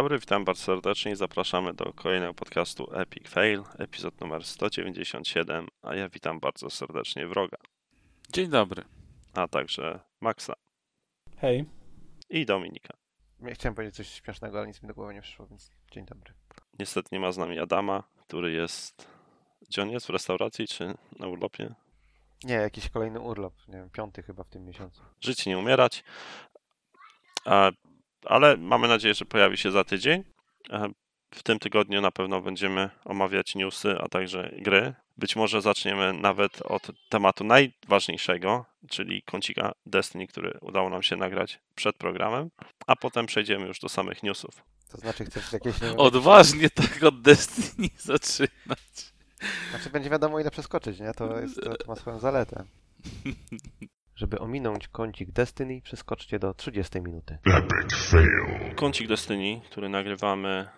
Dzień dobry, witam bardzo serdecznie i zapraszamy do kolejnego podcastu Epic Fail, epizod numer 197, a ja witam bardzo serdecznie wroga. Dzień dobry. A także Maxa. Hej. I Dominika. Ja chciałem powiedzieć coś śmiesznego, ale nic mi do głowy nie przyszło, więc dzień dobry. Niestety nie ma z nami Adama, który jest... Gdzie on jest? W restauracji czy na urlopie? Nie, jakiś kolejny urlop, nie wiem, piąty chyba w tym miesiącu. Żyć nie umierać. A, ale mamy nadzieję, że pojawi się za tydzień. W tym tygodniu na pewno będziemy omawiać newsy, a także gry. Być może zaczniemy nawet od tematu najważniejszego, czyli kącika Destiny, który udało nam się nagrać przed programem, a potem przejdziemy już do samych newsów. To znaczy chcesz jakieś... Odważnie tak od Destiny zaczynać. Znaczy będzie wiadomo ile przeskoczyć, nie? To, jest, to, to ma swoją zaletę. Żeby ominąć kącik Destiny, przeskoczcie do 30 minuty. Kącik Destiny, który nagrywamy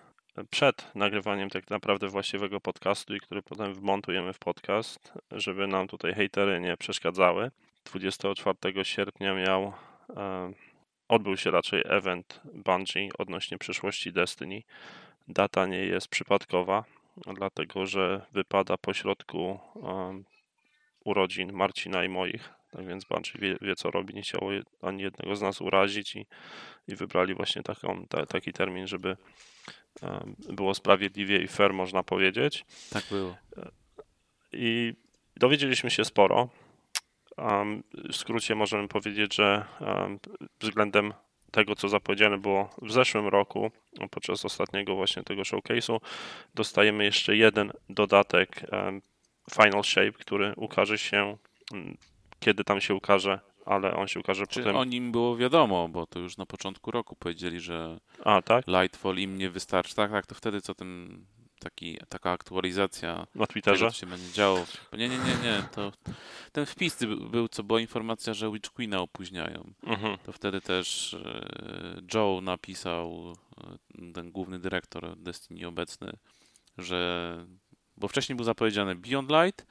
przed nagrywaniem tak naprawdę właściwego podcastu i który potem wmontujemy w podcast, żeby nam tutaj hejtery nie przeszkadzały. 24 sierpnia miał, e, odbył się raczej event Bungie odnośnie przyszłości Destiny. Data nie jest przypadkowa, dlatego że wypada pośrodku e, urodzin Marcina i moich. Tak więc Bungie wie, wie, co robi, nie chciało ani jednego z nas urazić i, i wybrali właśnie taką, ta, taki termin, żeby było sprawiedliwie i fair, można powiedzieć. Tak było. I dowiedzieliśmy się sporo. W skrócie możemy powiedzieć, że względem tego, co zapowiedziane było w zeszłym roku, podczas ostatniego właśnie tego showcase'u, dostajemy jeszcze jeden dodatek Final Shape, który ukaże się, kiedy tam się ukaże ale on się ukaże Czy potem. o nim było wiadomo, bo to już na początku roku powiedzieli, że A, tak? Lightfall im nie wystarczy. Tak, tak, to wtedy co ten taki, taka aktualizacja na Twitterze tego, się będzie działo. Nie, nie, nie, nie. To ten wpis był, co była informacja, że Witch Queena opóźniają. Mhm. To wtedy też e, Joe napisał, e, ten główny dyrektor Destiny obecny, że bo wcześniej był zapowiedziany Beyond Light,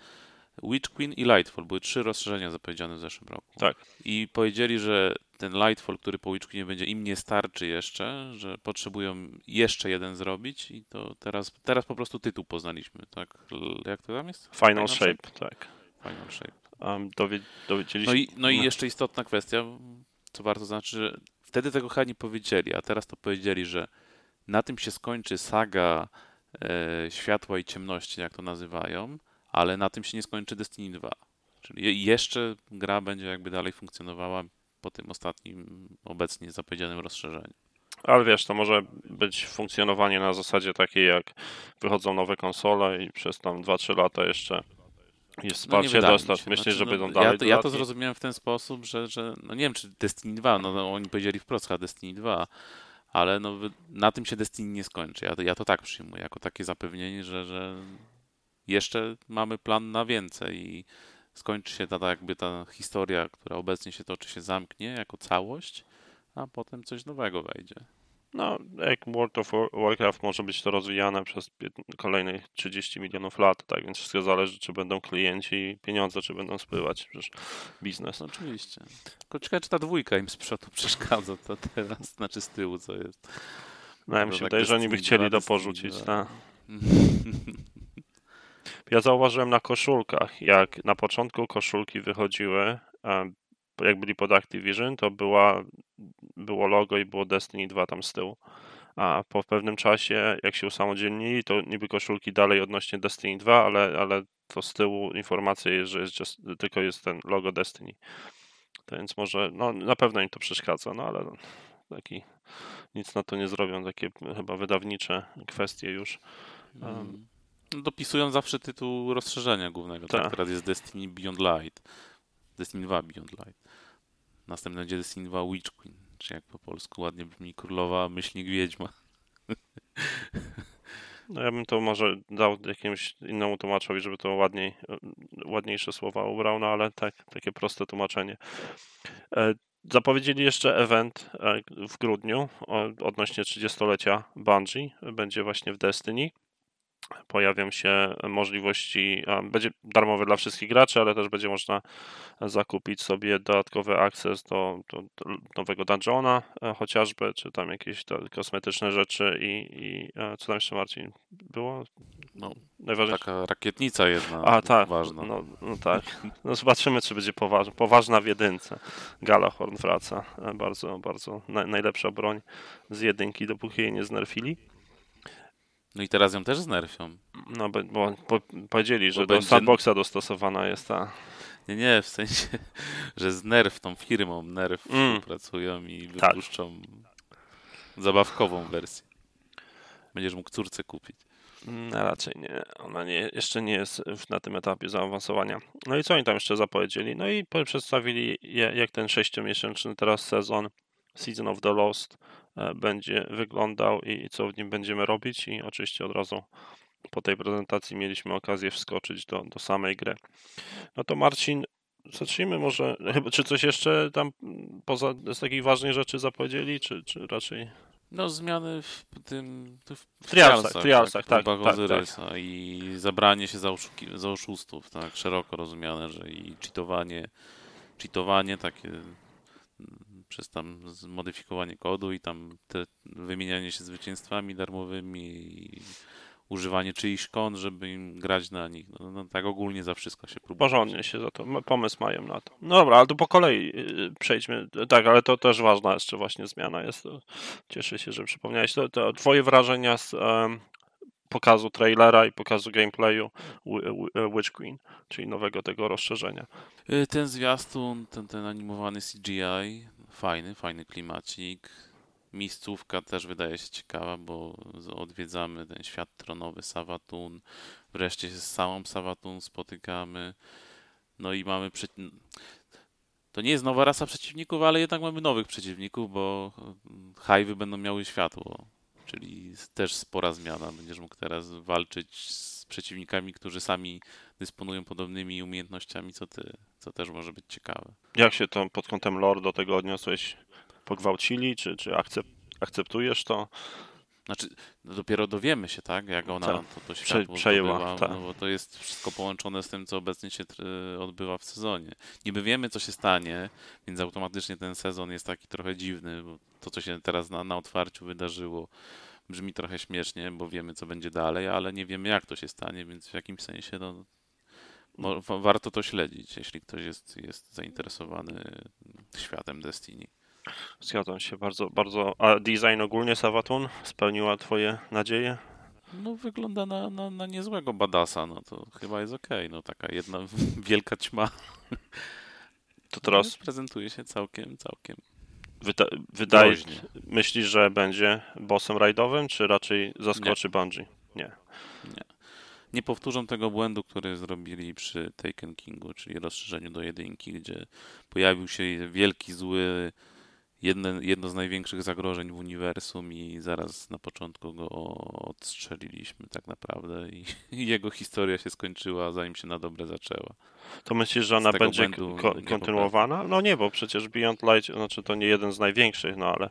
Witch Queen i Lightfall. Były trzy rozszerzenia zapowiedziane w zeszłym roku. Tak. I powiedzieli, że ten Lightfall, który po Witch Queenie będzie, im nie starczy jeszcze, że potrzebują jeszcze jeden zrobić i to teraz, teraz po prostu tytuł poznaliśmy, tak? Jak to tam jest? Final, Final Shape, shape, tak. Final Shape. Um, dowie, dowiedzieliśmy... No i, no i jeszcze istotna kwestia, co warto znaczy, że wtedy tego chyba nie powiedzieli, a teraz to powiedzieli, że na tym się skończy saga e, światła i ciemności, jak to nazywają, ale na tym się nie skończy Destiny 2. Czyli jeszcze gra będzie jakby dalej funkcjonowała po tym ostatnim obecnie zapowiedzianym rozszerzeniu. Ale wiesz, to może być funkcjonowanie na zasadzie takiej, jak wychodzą nowe konsole i przez tam 2-3 lata jeszcze jest wsparcie no dostać. Myślę, znaczy, że no, będą dalej. Ja to, ja to zrozumiałem w ten sposób, że, że no nie wiem, czy Destiny 2, no, no oni powiedzieli wprost, chyba Destiny 2, ale no, na tym się Destiny nie skończy. Ja to, ja to tak przyjmuję, jako takie zapewnienie, że, że jeszcze mamy plan na więcej i skończy się ta, jakby ta historia, która obecnie się toczy, się zamknie jako całość, a potem coś nowego wejdzie. No, jak World of Warcraft może być to rozwijane przez kolejnych 30 milionów lat, tak więc wszystko zależy, czy będą klienci i pieniądze, czy będą spływać, przecież biznes. No, oczywiście. Tylko ciekawe, czy ta dwójka im z przodu przeszkadza, to teraz, znaczy z tyłu, co jest. No, ja mi się wydaje, że oni by chcieli to porzucić, tak. Ja zauważyłem na koszulkach, jak na początku koszulki wychodziły, jak byli pod Activision, to była, było logo i było Destiny 2 tam z tyłu. A po pewnym czasie, jak się usamodzielnili, to niby koszulki dalej odnośnie Destiny 2, ale, ale to z tyłu informacja jest, że jest just, tylko jest ten logo Destiny. To więc może, no na pewno im to przeszkadza, no ale taki nic na to nie zrobią, takie chyba wydawnicze kwestie już. Um, dopisują zawsze tytuł rozszerzenia głównego, tak? tak? Teraz jest Destiny Beyond Light. Destiny 2 Beyond Light. Następny będzie Destiny 2 Witch Queen, czy jak po polsku ładnie brzmi Królowa Myślnik Wiedźma. No ja bym to może dał jakiemuś innemu tłumaczowi, żeby to ładniej, ładniejsze słowa ubrał, no ale tak, takie proste tłumaczenie. E, zapowiedzieli jeszcze event e, w grudniu odnośnie 30-lecia Bungie. Będzie właśnie w Destiny. Pojawią się możliwości, będzie darmowe dla wszystkich graczy, ale też będzie można zakupić sobie dodatkowy akces do, do, do nowego dungeona e, chociażby, czy tam jakieś kosmetyczne rzeczy i, i e, co tam jeszcze Marcin było? No, Najważniejsze. Taka rakietnica jedna A, tak, ważna. No, no tak. No zobaczymy, czy będzie poważna, poważna w jedynce. Galahorn wraca. E, bardzo, bardzo na, najlepsza broń z jedynki, dopóki jej nie znerfili. No i teraz ją też znerfią. No, bo, bo po, powiedzieli, że Bo do będzie- sandboxa dostosowana jest ta. Nie, nie, w sensie, że z Nerf, tą firmą Nerf Mm. współpracują i Tak. wypuszczą zabawkową wersję. Będziesz mógł córce kupić. No, raczej nie. Ona nie, jeszcze nie jest w- na tym etapie zaawansowania. No i co oni tam jeszcze zapowiedzieli? No i przedstawili, ja- jak ten sześciomiesięczny teraz sezon Season of the Lost będzie wyglądał i co w nim będziemy robić. I oczywiście od razu po tej prezentacji mieliśmy okazję wskoczyć do, do samej gry. No to Marcin, zacznijmy może, chyba, czy coś jeszcze tam mm, poza z takich ważnych rzeczy zapowiedzieli, czy, czy raczej... No zmiany w tym w, Trialsach, trialsach, tak, próbach tak, tak. Ozyrysa i zabranie się za, oszuki- za oszustów, tak, szeroko rozumiane, że i cheatowanie, cheatowanie takie przez tam zmodyfikowanie kodu i tam te wymienianie się zwycięstwami darmowymi i używanie czyichś kont, żeby im grać na nich. No, no tak ogólnie za wszystko się próbuje. Porządnie się za to, pomysł mają na to. No dobra, ale to po kolei yy, przejdźmy. Tak, ale to też ważna jeszcze właśnie zmiana jest. Cieszę się, że przypomniałeś. To, to twoje wrażenia z em, pokazu trailera i pokazu gameplayu Wi- Witch Queen, czyli nowego tego rozszerzenia. Y, Ten zwiastun, ten, ten animowany CGI, fajny, fajny klimacik. Miejscówka też wydaje się ciekawa, bo odwiedzamy ten świat tronowy Savatun. Wreszcie się z samą Savatun spotykamy. No i mamy. Prze... To nie jest nowa rasa przeciwników, ale jednak mamy nowych przeciwników, bo hajwy będą miały światło. Czyli też spora zmiana. Będziesz mógł teraz walczyć z przeciwnikami, którzy sami dysponują podobnymi umiejętnościami co ty, co też może być ciekawe. Jak się to pod kątem lore do tego odniosłeś? Pogwałcili, czy, czy akcep, akceptujesz to? Znaczy, no dopiero dowiemy się, tak, jak ona Tak. to, to światło przejęła, zdobyła, tak. no bo to jest wszystko połączone z tym, co obecnie się odbywa w sezonie. Niby wiemy, co się stanie, więc automatycznie ten sezon jest taki trochę dziwny, bo to, co się teraz na, na otwarciu wydarzyło, brzmi trochę śmiesznie, bo wiemy, co będzie dalej, ale nie wiemy, jak to się stanie, więc w jakimś sensie no, wa- warto to śledzić, jeśli ktoś jest, jest zainteresowany światem Destiny. Zgadzam się bardzo, bardzo. A design ogólnie Savatun spełniła twoje nadzieje? No wygląda na, na, na niezłego badasa, no to chyba jest okej. No taka jedna wielka ćma. To teraz No, prezentuje się całkiem, całkiem wyda, wydaje, myślisz, że będzie bossem rajdowym, czy raczej zaskoczy Bungie? Nie. Nie powtórzą tego błędu, który zrobili przy Taken Kingu, czyli rozszerzeniu do jedynki, gdzie pojawił się wielki, zły, jedne, jedno z największych zagrożeń w uniwersum i zaraz na początku go odstrzeliliśmy tak naprawdę i, i jego historia się skończyła, zanim się na dobre zaczęła. To myślisz, że ona będzie ko- kontynuowana? No nie, bo przecież Beyond Light, znaczy to nie jeden z największych, no ale,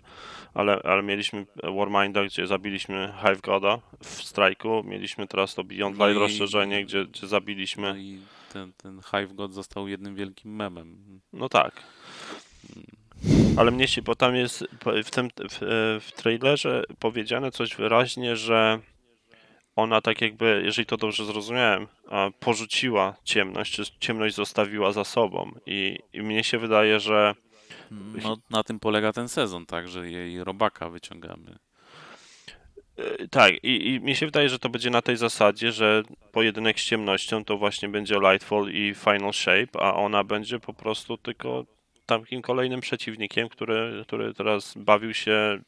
ale, ale mieliśmy Warminda, gdzie zabiliśmy Hive Goda w strajku, mieliśmy teraz to Beyond No Light i- rozszerzenie, gdzie, gdzie No zabiliśmy, i ten, ten Hive God został jednym wielkim memem. no tak. Ale mnie się, bo tam jest w tym w, e, w trailerze powiedziane coś wyraźnie, że ona tak jakby, jeżeli to dobrze zrozumiałem, a, porzuciła ciemność, czy ciemność zostawiła za sobą i, i mnie się wydaje, że No, na tym polega ten sezon, tak, że jej robaka wyciągamy. E, Tak, i, i mi się wydaje, że to będzie na tej zasadzie, że pojedynek z ciemnością to właśnie będzie Lightfall i Final Shape, a ona będzie po prostu tylko takim kolejnym przeciwnikiem, który, który teraz bawił się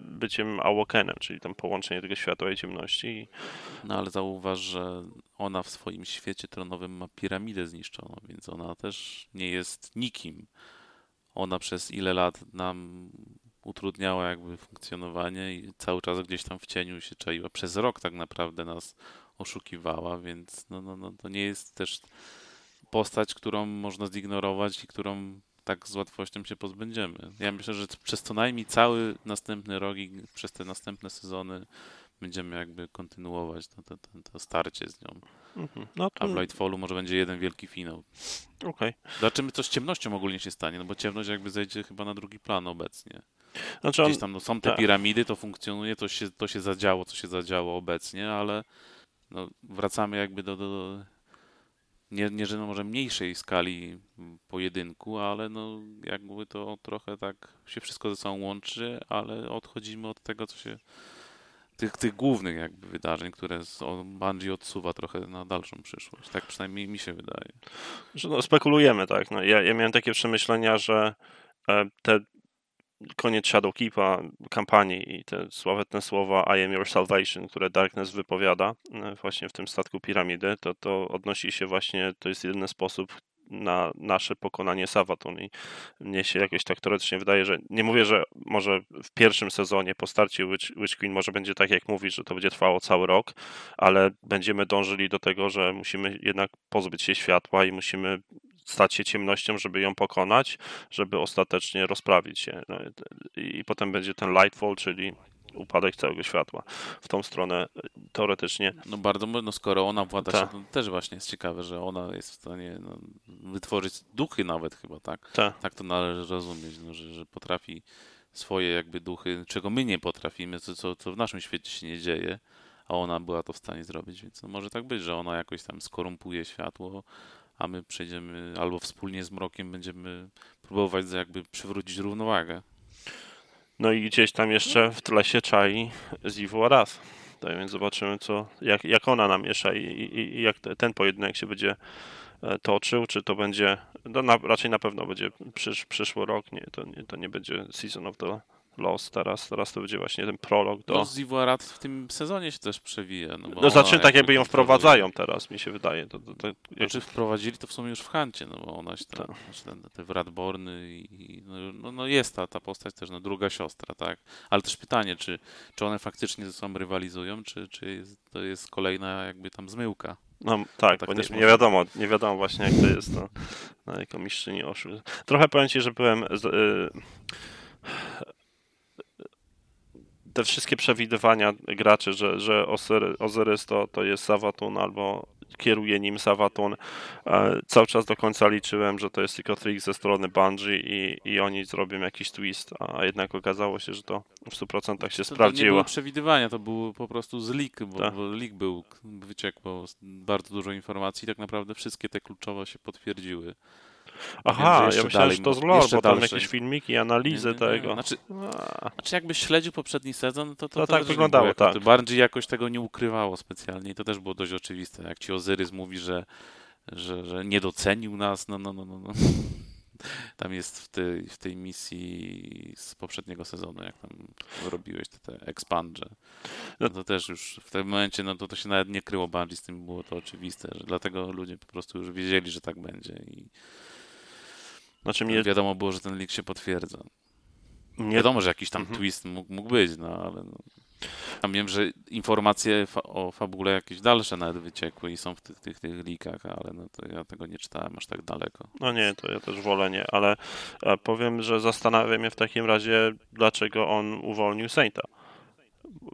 byciem Awokenem, czyli tam połączenie tego światła i ciemności. No ale zauważ, że ona w swoim świecie tronowym ma piramidę zniszczoną, więc ona też nie jest nikim. Ona przez ile lat nam utrudniała jakby funkcjonowanie i cały czas gdzieś tam w cieniu się czaiła. Przez rok tak naprawdę nas oszukiwała, więc no, no, no, to nie jest też postać, którą można zignorować i którą tak z łatwością się pozbędziemy. Ja myślę, że przez co najmniej cały następny rok i przez te następne sezony będziemy jakby kontynuować to, to, to, starcie z nią. Mhm. No to A w Lightfallu może będzie jeden wielki finał. okej. Zobaczymy, co z ciemnością ogólnie się stanie, no bo ciemność jakby zejdzie chyba na drugi plan obecnie. Znaczy on, Gdzieś tam no, są te tak. piramidy, to funkcjonuje, to się, to się zadziało, co się zadziało obecnie, ale no, wracamy jakby do, do nie, nie, że no może mniejszej skali pojedynku, ale no jakby to trochę tak się wszystko ze sobą łączy, ale odchodzimy od tego, co się tych, tych głównych jakby wydarzeń, które Bungie odsuwa trochę na dalszą przyszłość. Tak przynajmniej mi się wydaje. że no, spekulujemy, tak. No, ja, ja miałem takie przemyślenia, że e, te koniec Shadowkeepa, kampanii i te sławetne słowa I am your salvation, które Darkness wypowiada e, właśnie w tym statku piramidy, to, to odnosi się właśnie, to jest jedyny sposób na nasze pokonanie Savatun i mnie się jakoś tak teoretycznie wydaje, że nie mówię, że może w pierwszym sezonie po starcie Witch, Witch Queen może będzie tak jak mówisz, że to będzie trwało cały rok, ale będziemy dążyli do tego, że musimy jednak pozbyć się światła i musimy stać się ciemnością, żeby ją pokonać, żeby ostatecznie rozprawić się. No, i- I potem będzie ten lightfall, czyli upadek całego światła. W tą stronę e, teoretycznie No bardzo, no skoro ona włada się, to też właśnie jest ciekawe, że ona jest w stanie no, wytworzyć duchy nawet chyba, tak? ta, Tak to należy rozumieć, no, że, że potrafi swoje jakby duchy, czego my nie potrafimy, co, co, co w naszym świecie się nie dzieje, a ona była to w stanie zrobić, więc no, może tak być, że ona jakoś tam skorumpuje światło, a my przejdziemy albo wspólnie z mrokiem będziemy próbować jakby przywrócić równowagę. No i gdzieś tam jeszcze w tle się czai Zivu Arath. Tak więc zobaczymy, co, jak, jak ona namiesza i, i, i jak te- ten pojedynek się będzie e, toczył, czy to będzie, no na, raczej na pewno będzie przysz, przyszły rok, nie, to, nie, to nie będzie Season of the Lost teraz, teraz to będzie właśnie ten prolog do... No, Zivuarat w tym sezonie się też przewija. No, No znaczy tak jakby ją wprowadzają teraz, mi się wydaje. To, to, to, jak, Znaczy wprowadzili to w sumie już w Hancie, no bo ona się tam, Tak. znaczy ten, te Wradborny i no, no, no jest ta, ta postać też, no druga siostra, tak? Ale też pytanie, czy, czy one faktycznie ze sobą rywalizują, czy, czy jest, to jest kolejna jakby tam zmyłka? no tak, tak bo nie, nie wiadomo, nie wiadomo właśnie jak to jest no, jako mistrzyni oszust. Trochę powiem Ci, że byłem z, y, te wszystkie przewidywania graczy, że, że Ozyrys to, to jest Savatun albo kieruje nim Savatun. E, cały czas do końca liczyłem, że to jest tylko trik ze strony Bungie i, i oni zrobią jakiś twist, a jednak okazało się, że to w 100% się To, to nie sprawdziło. były przewidywania, to było po prostu z leak, bo, Tak. bo leak był, wyciekło bardzo dużo informacji i tak naprawdę wszystkie te kluczowe się potwierdziły. Aha, ja myślałem, dalej że to z lore, bo tam dalsze. jakieś filmiki, analizy Nie, nie, nie. tego. Znaczy, A, Znaczy jakbyś śledził poprzedni sezon, to, to, To to tak wyglądało, było tak. Bardziej jakoś tego nie ukrywało specjalnie i to też było dość oczywiste. Jak ci Ozyrys mówi, że, że, że nie docenił nas, no, no, no, no. no. Tam jest w tej, w tej misji z poprzedniego sezonu, jak tam robiłeś te, te expandże. No to też już w tym momencie, no to, to się nawet nie kryło Bungie, z tym było to oczywiste, że dlatego ludzie po prostu już wiedzieli, że tak będzie i Znaczy mnie, wiadomo było, że ten leak się potwierdza. mnie Wiadomo, że jakiś tam Mhm. twist mógł, mógł być, no ale no. Tam wiem, że informacje fa o fabule jakieś dalsze nawet wyciekły i są w tych, tych, tych leakach, ale no to ja tego nie czytałem aż tak daleko. No nie, to ja też wolę nie, ale e, powiem, że zastanawia mnie w takim razie, dlaczego on uwolnił Sainta.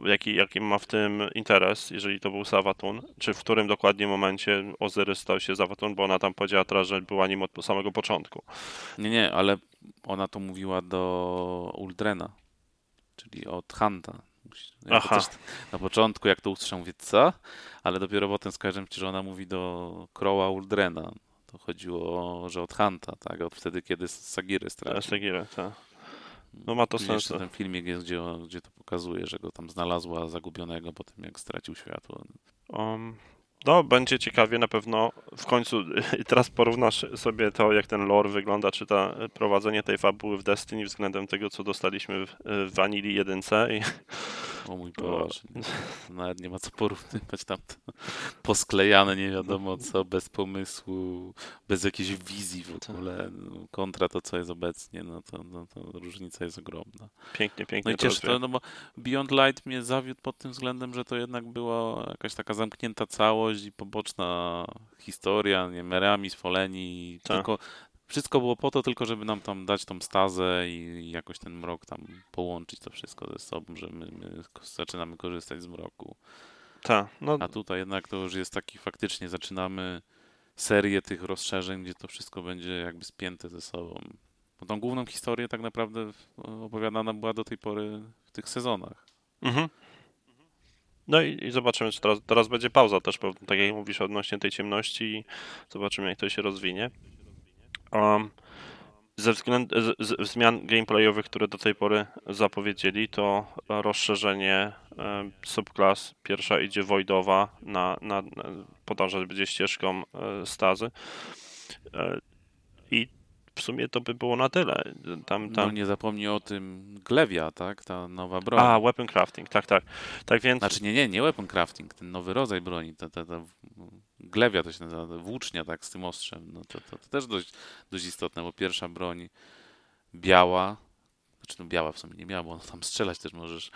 Jaki, jaki ma w tym interes, jeżeli to był Savatun? Czy w którym dokładnie momencie Ozyrys stał się Savatun, bo ona tam powiedziała teraz, że była nim od samego początku. Nie, nie, ale ona to mówiła do Uldrena, czyli od Hanta. Ja Aha. na początku, jak to usłyszałem, mówię, co? Ale dopiero potem skojarzyłem się, że ona mówi do Crowa Uldrena. To chodziło, że od Hanta, tak? Od wtedy, kiedy Sagiry stracił. Sagire, tak. No ma to sens. ten filmik jest, gdzie, gdzie to pokazuje, że go tam znalazła zagubionego po tym, jak stracił światło. Um, no, będzie ciekawie na pewno. W końcu teraz porównasz sobie to, jak ten lore wygląda, czy ta prowadzenie tej fabuły w Destiny względem tego, co dostaliśmy w, w Vanilli 1 i O mój Boże, nawet nie ma co porównywać tam. To posklejane nie wiadomo co, bez pomysłu, bez jakiejś wizji w ogóle, no, kontra to, co jest obecnie, no to, no to różnica jest ogromna. pięknie, No pięknie i to cieszy to, no bo Beyond Light mnie zawiódł pod tym względem, że to jednak była jakaś taka zamknięta całość i poboczna historia, nie Merami, Sfoleni, Tak. tylko Wszystko było po to tylko, żeby nam tam dać tą stazę i, jakoś ten mrok tam połączyć to wszystko ze sobą, że my, my zaczynamy korzystać z mroku. Tak, no A tutaj jednak to już jest taki faktycznie zaczynamy serię tych rozszerzeń, gdzie to wszystko będzie jakby spięte ze sobą. Bo tą główną historię tak naprawdę opowiadana była do tej pory w tych sezonach. Mhm. No i, i zobaczymy, czy teraz, teraz będzie pauza też, bo tak jak mówisz odnośnie tej ciemności i zobaczymy, jak to się rozwinie. Um, ze względu zmian gameplayowych, które do tej pory zapowiedzieli, to rozszerzenie e, subklas. Pierwsza idzie Voidowa, na, na, na, podążać będzie ścieżką e, stazy. E, I w sumie to by było na tyle. Tam, tam... No nie zapomnij o tym Glewia, tak? Ta nowa broń. A, weapon crafting, tak, tak. Tak więc... Znaczy nie, nie, nie weapon crafting, ten nowy rodzaj broni, ta, ta, ta Glewia to się nazywa, włócznia, tak, z tym ostrzem. No to, to, to też dość, dość istotne, bo pierwsza broń biała, znaczy no biała w sumie nie miała, bo tam strzelać też możesz,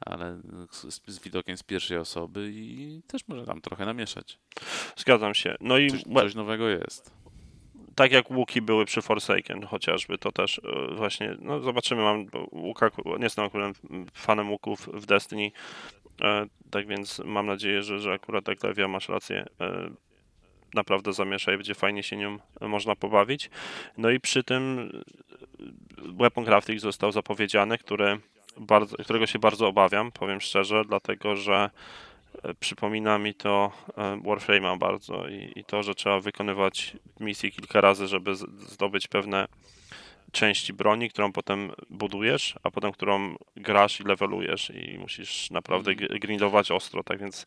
ale z, z, widokiem z pierwszej osoby i też może tam trochę namieszać. Zgadzam się. No i coś, coś nowego jest tak jak łuki były przy Forsaken chociażby, to też e, właśnie, no zobaczymy, mam łuka, nie jestem akurat fanem łuków w Destiny, e, tak więc mam nadzieję, że, że akurat tak Lewia masz rację, e, naprawdę zamiesza i będzie fajnie się nią można pobawić. No i przy tym Weapon Crafting został zapowiedziany, który bardzo, którego się bardzo obawiam, powiem szczerze, dlatego że Przypomina mi to e, Warframe'a bardzo i, i, to, że trzeba wykonywać misje kilka razy, żeby zdobyć pewne części broni, którą potem budujesz, a potem którą grasz i levelujesz i musisz naprawdę mm. grindować ostro, tak więc...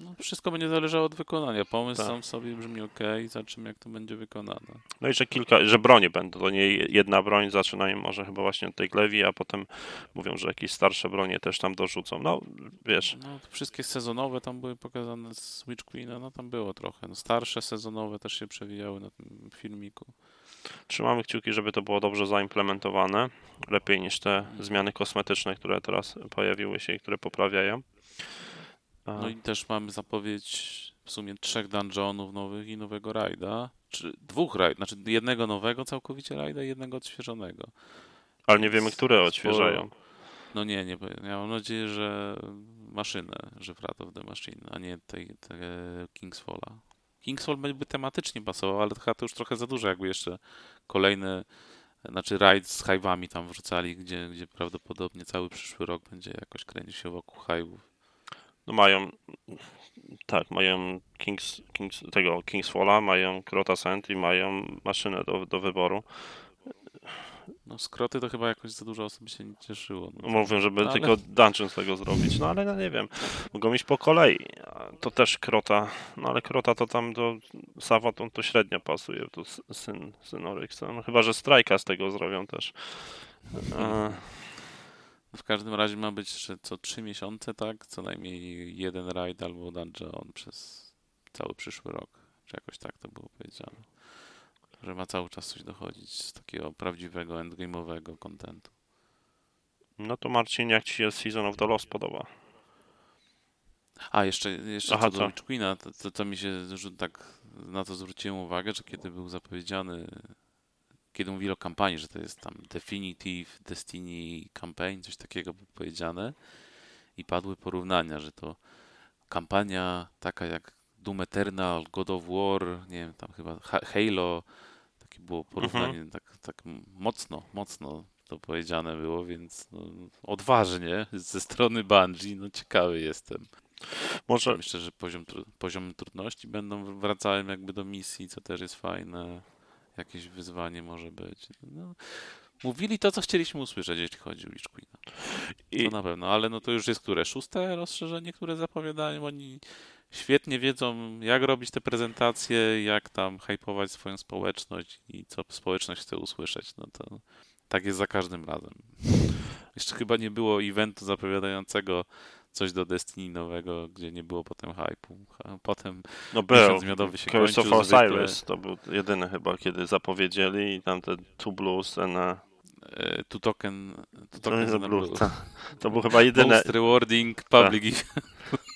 No, wszystko będzie zależało od wykonania. Pomysł tak. sam sobie brzmi ok, zobaczymy jak to będzie wykonane. No i że kilka, że bronie będą, to nie jedna broń, zaczynają może chyba właśnie od tej glewi, a potem mówią, że jakieś starsze bronie też tam dorzucą. No, wiesz... No, wszystkie sezonowe tam były pokazane z Witch Queena, no tam było trochę. No, starsze sezonowe też się przewijały na tym filmiku. Trzymamy kciuki, żeby to było dobrze zaimplementowane. Lepiej niż te zmiany kosmetyczne, które teraz pojawiły się i które poprawiają. No i też mamy zapowiedź w sumie trzech dungeonów nowych i nowego rajda. Czy dwóch rajd, znaczy jednego nowego całkowicie rajda i jednego odświeżonego. Ale nie wiemy, które odświeżają. No nie, nie. Ja mam nadzieję, że maszynę, że Wrath of the Machine, a nie tej, tej Kingsfalla. Kingsfall by tematycznie pasował, ale chyba to już trochę za dużo, jakby jeszcze kolejne, znaczy rajd z hive'ami tam wrzucali, gdzie, gdzie prawdopodobnie cały przyszły rok będzie jakoś kręcił się wokół hive'ów. No mają, tak, mają Kings, Kings, tego Kingsfalla, mają Krota Sand i mają maszynę do, do wyboru. No skroty to chyba jakoś za dużo osób się nie cieszyło. No, Mówię, żeby no, ale... tylko dungeon z tego zrobić, no ale no nie wiem, mogą iść po kolei. To też krota, no ale krota to tam do Sawa to, to średnio pasuje, to syn, syn Oryxa. No chyba, że strajka z tego zrobią też. A... W każdym razie ma być że co trzy miesiące, tak? Co najmniej jeden raid albo dungeon przez cały przyszły rok. Czy jakoś tak to było powiedziane że ma cały czas coś dochodzić z takiego prawdziwego endgame'owego kontentu. No to Marcin, jak ci się Season of the Lost podoba? A, jeszcze, jeszcze Aha, co do Witch Queena, to, to, to, mi się tak na to zwróciłem uwagę, że kiedy był zapowiedziany, kiedy mówili o kampanii, że to jest tam Definitive Destiny Campaign, coś takiego było powiedziane i padły porównania, że to kampania taka jak Doom Eternal, God of War, nie wiem, tam chyba Halo, takie było porównanie, mhm. tak, tak mocno, mocno to powiedziane było, więc no, odważnie ze strony Bungie, no ciekawy jestem. Może... Myślę, że poziom, poziom trudności będą wracały jakby do misji, co też jest fajne. Jakieś wyzwanie może być. No, mówili to, co chcieliśmy usłyszeć, jeśli chodzi o Lich Queen. I... To na pewno, ale no to już jest które? Szóste rozszerzenie, które zapowiadają. Oni świetnie wiedzą, jak robić te prezentacje, jak tam hypować swoją społeczność i co społeczność chce usłyszeć. No to tak jest za każdym razem. Jeszcze chyba nie było eventu zapowiadającego coś do Destiny nowego, gdzie nie było potem hype'u. Potem no był. miodowy się Curse kończył. of Osiris to był jedyny chyba, kiedy zapowiedzieli i tam te Two Blues and a... E, two Token, two token to, blue. to, to był chyba jedyny... Most rewarding public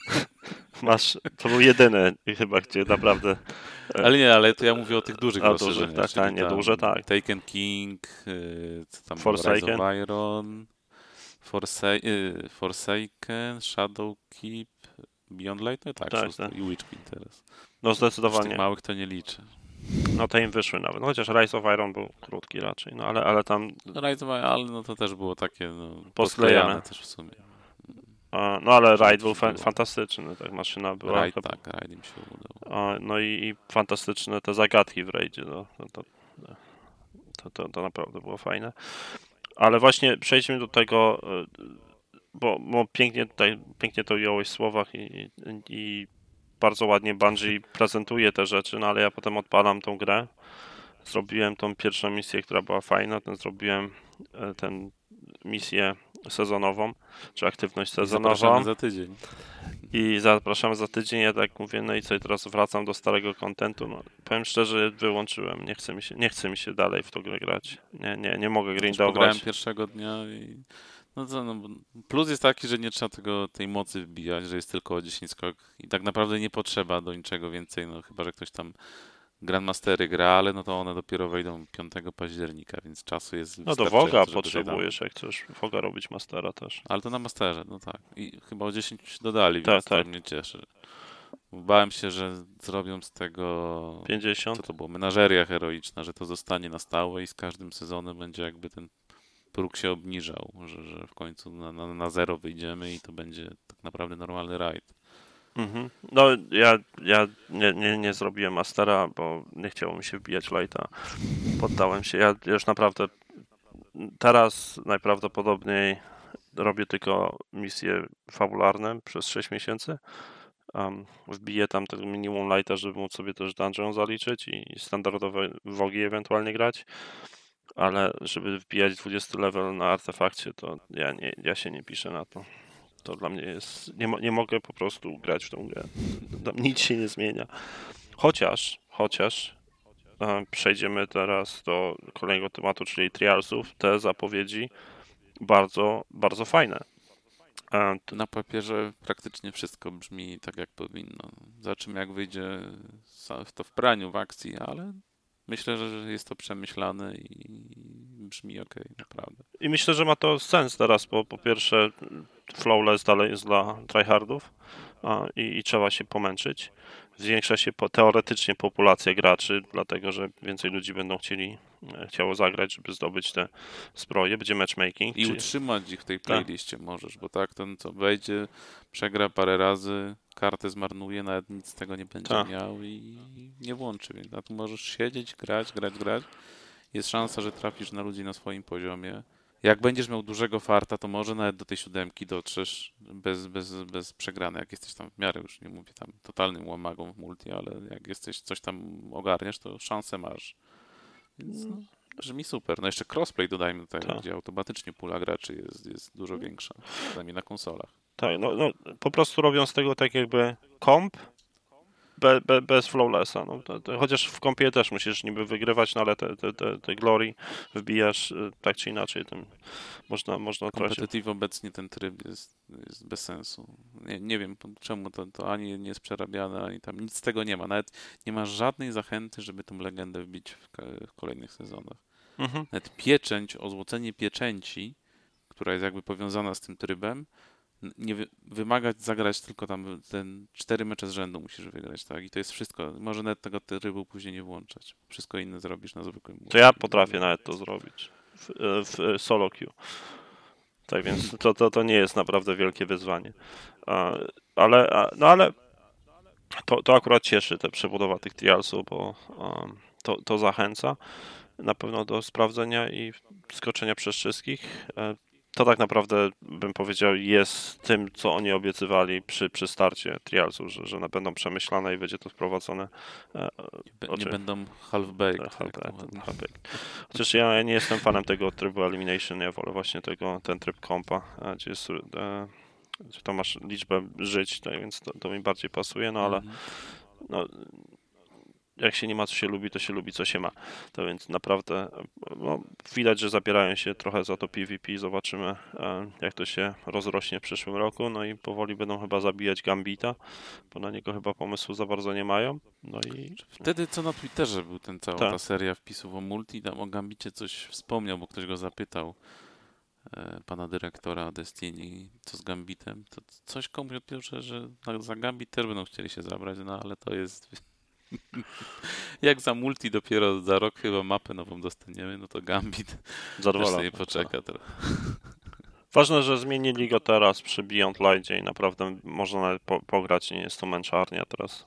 Masz, to był jedyny chyba, gdzie naprawdę Ale nie, ale to ja mówię o tych dużych rozszerzeniach. tak, tak, nie, duże, tak. Taken King, y, co tam Rise Forsaken. of Iron, Forsa y, Forsaken, Shadowkeep, Beyond Light, no tak, Tak, tak. i teraz. No Już tych zdecydowanie. małych to nie liczę. No te im wyszły nawet. No, chociaż Rise of Iron był krótki raczej, no ale, ale tam, No Rise of Iron, ale no to też było takie no, posklejane też w sumie. No ale Raid był Coś fa- fantastyczny, tak maszyna była. Raid, chyba- tak, im się udało. No i, i fantastyczne te zagadki w Raidzie, no, to, to, to, to, to naprawdę było fajne. Ale właśnie przejdźmy do tego, y, bo, bo pięknie tutaj, pięknie to ująłeś w słowach i, i, bardzo ładnie Bungie prezentuje te rzeczy, no ale ja potem odpalam tą grę. Zrobiłem tą pierwszą misję, która była fajna, ten zrobiłem e, tę misję sezonową, czy aktywność sezonową. Zapraszamy za tydzień. I zapraszamy za tydzień. Ja tak mówię, no i co, i teraz wracam do starego kontentu. No, powiem szczerze, wyłączyłem. Nie chce mi się, nie chce mi się dalej w grę grać. Nie, nie, nie mogę pograłem grindować. pierwszego dnia i no co, no, plus jest taki, że nie trzeba tego, tej mocy wbijać, że jest tylko o 10 skok i tak naprawdę nie potrzeba do niczego więcej, no chyba, że ktoś tam Grandmastery gra, ale no to one dopiero wejdą 5 października, więc czasu jest No do Woga potrzebujesz, jak chcesz Woga robić Mastera też. Ale to na Masterze, no tak. I chyba o 10 dodali, Tak, więc tak. to mnie cieszy. Bałem się, że zrobią z tego 50? co to było, menażeria heroiczna, że to zostanie na stałe i z każdym sezonem będzie jakby ten próg się obniżał, że, że w końcu na, na, na zero wyjdziemy i to będzie tak naprawdę normalny rajd. Mhm. No ja, ja nie, nie, nie zrobiłem Mastera, bo nie chciało mi się wbijać Lighta. Poddałem się. Ja już naprawdę teraz najprawdopodobniej robię tylko misje fabularne przez 6 miesięcy. Um, wbiję tam tego minimum lighta, żeby móc sobie też dungeon zaliczyć i standardowe wogi ewentualnie grać. Ale żeby wbijać 20 level na artefakcie, to ja, nie, ja się nie piszę na to. To dla mnie jest. Nie, nie mogę po prostu grać w tą grę. Tam nic się nie zmienia. Chociaż, chociaż e, przejdziemy teraz do kolejnego tematu, czyli trialsów. Te zapowiedzi bardzo, bardzo fajne. E, Na papierze praktycznie wszystko brzmi tak, jak powinno. Zobaczymy, jak wyjdzie to w praniu, w akcji, ale myślę, że jest to przemyślane i brzmi ok, naprawdę. I myślę, że ma to sens teraz, bo po pierwsze Flawless dalej jest dla tryhardów a, i, i trzeba się pomęczyć. Zwiększa się po, teoretycznie populacja graczy, dlatego że więcej ludzi będą chcieli e, chciało zagrać, żeby zdobyć te zbroje. Będzie matchmaking. I czyli- utrzymać ich w tej playliście możesz, bo tak, ten co wejdzie, przegra parę razy, kartę zmarnuje, nawet nic z tego nie będzie Tak. miał i nie włączy, więc a tu możesz siedzieć, grać, grać, grać. Jest szansa, że trafisz na ludzi na swoim poziomie. Jak będziesz miał dużego farta, to może nawet do tej siódemki dotrzesz bez, bez, bez przegrany. Jak jesteś tam w miarę, już nie mówię tam totalnym łamagą w multi, ale jak jesteś coś tam ogarniesz, to szansę masz. Więc no, brzmi super. No jeszcze crossplay dodajmy do tego, Tak. gdzie automatycznie pula graczy jest, jest dużo większa, przynajmniej na konsolach. Tak, no, no po prostu robią z tego tak jakby komp be, be, bez flawlessa. No, to, to, chociaż w kompie też musisz niby wygrywać, no ale te, te, te, te glory wbijasz y, tak czy inaczej. Tym można, można. Competitive obecnie ten tryb jest, jest bez sensu. Nie, nie wiem czemu to, to ani nie jest przerabiane, ani tam nic z tego nie ma. Nawet nie ma żadnej zachęty, żeby tą legendę wbić w, w kolejnych sezonach. Mhm. Nawet pieczęć, ozłocenie pieczęci, która jest jakby powiązana z tym trybem, nie wy, wymagać zagrać tylko tam ten cztery mecze z rzędu musisz wygrać, tak? I to jest wszystko. Może nawet tego trybu później nie włączać. Wszystko inne zrobisz na zwykłym. To ja potrafię nawet to zrobić w, w solo queue. Tak więc to, to, to nie jest naprawdę wielkie wyzwanie. Ale, no ale to, to akurat cieszy te przebudowa tych trialsów, bo to, to zachęca na pewno do sprawdzenia i skoczenia przez wszystkich. E, To tak naprawdę bym powiedział jest tym, co oni obiecywali przy, przy starcie trialsów, że, że będą przemyślane i będzie to wprowadzone e, Oczy- nie będą half-baked. jak to tak, half-baked. Chociaż ja nie jestem fanem tego trybu Elimination, ja wolę właśnie tego, ten tryb kompa, e, gdzie jest, e, gdzie to masz liczbę żyć, tak, więc to, to mi bardziej pasuje, no ale Mhm. no, jak się nie ma co się lubi, to się lubi co się ma. To więc naprawdę no, widać, że zabierają się trochę za to PvP. Zobaczymy, e, jak to się rozrośnie w przyszłym roku. No i powoli będą chyba zabijać Gambita, bo na niego chyba pomysłu za bardzo nie mają. No i Wtedy co na Twitterze był ten cała Tak. ta seria wpisów o multi, tam o Gambicie coś wspomniał, bo ktoś go zapytał e, pana dyrektora Destiny, co z Gambitem, to coś komuś odpiął, że, że za Gambit też będą chcieli się zabrać, no ale to jest jak za multi dopiero za rok chyba mapę nową dostaniemy, no to Gambit też zadowolony. sobie poczeka trochę. Ważne, że zmienili go teraz przy Beyond Light i naprawdę można nawet po, pograć, nie jest to męczarnia teraz.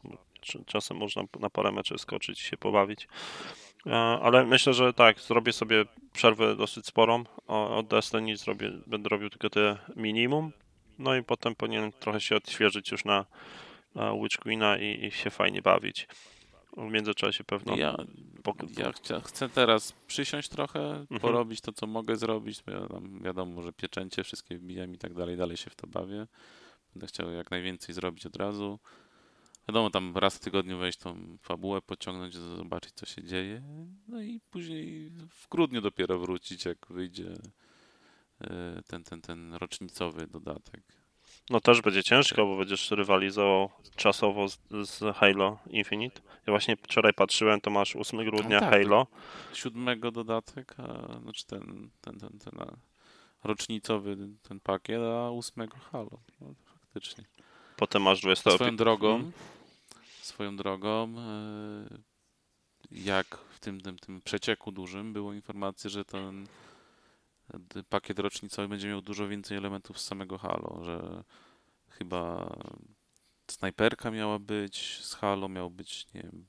Czasem można na parę meczy skoczyć i się pobawić. E, Ale myślę, że tak, zrobię sobie przerwę dosyć sporą od Destiny, zrobię, będę robił tylko te minimum, no i potem powinienem trochę się odświeżyć już na, na Witch Queena i, i się fajnie bawić. W międzyczasie pewno Ja, ja chcia, chcę teraz przysiąść trochę, Mhm. porobić to, co mogę zrobić. Ja tam wiadomo, że pieczęcie wszystkie wbijam i tak dalej, dalej się w to bawię. Będę chciał jak najwięcej zrobić od razu. Wiadomo, tam raz w tygodniu wejść tą fabułę, pociągnąć, zobaczyć, co się dzieje. No i później w grudniu dopiero wrócić, jak wyjdzie e, ten, ten, ten rocznicowy dodatek. No też będzie ciężko, bo będziesz rywalizował czasowo z, z Halo Infinite. Ja właśnie wczoraj patrzyłem, to masz 8 grudnia tak, to- Halo. Siódmego dodatek, a, znaczy ten, ten, ten, ten a, rocznicowy ten pakiet, a ósmego Halo. No, faktycznie. Potem masz 20. Swoją drogą, Mhm. swoją drogą, e, jak w tym, tym, tym przecieku dużym było informacje, że ten pakiet rocznicowy będzie miał dużo więcej elementów z samego Halo, że chyba snajperka miała być z Halo, miał być, nie wiem,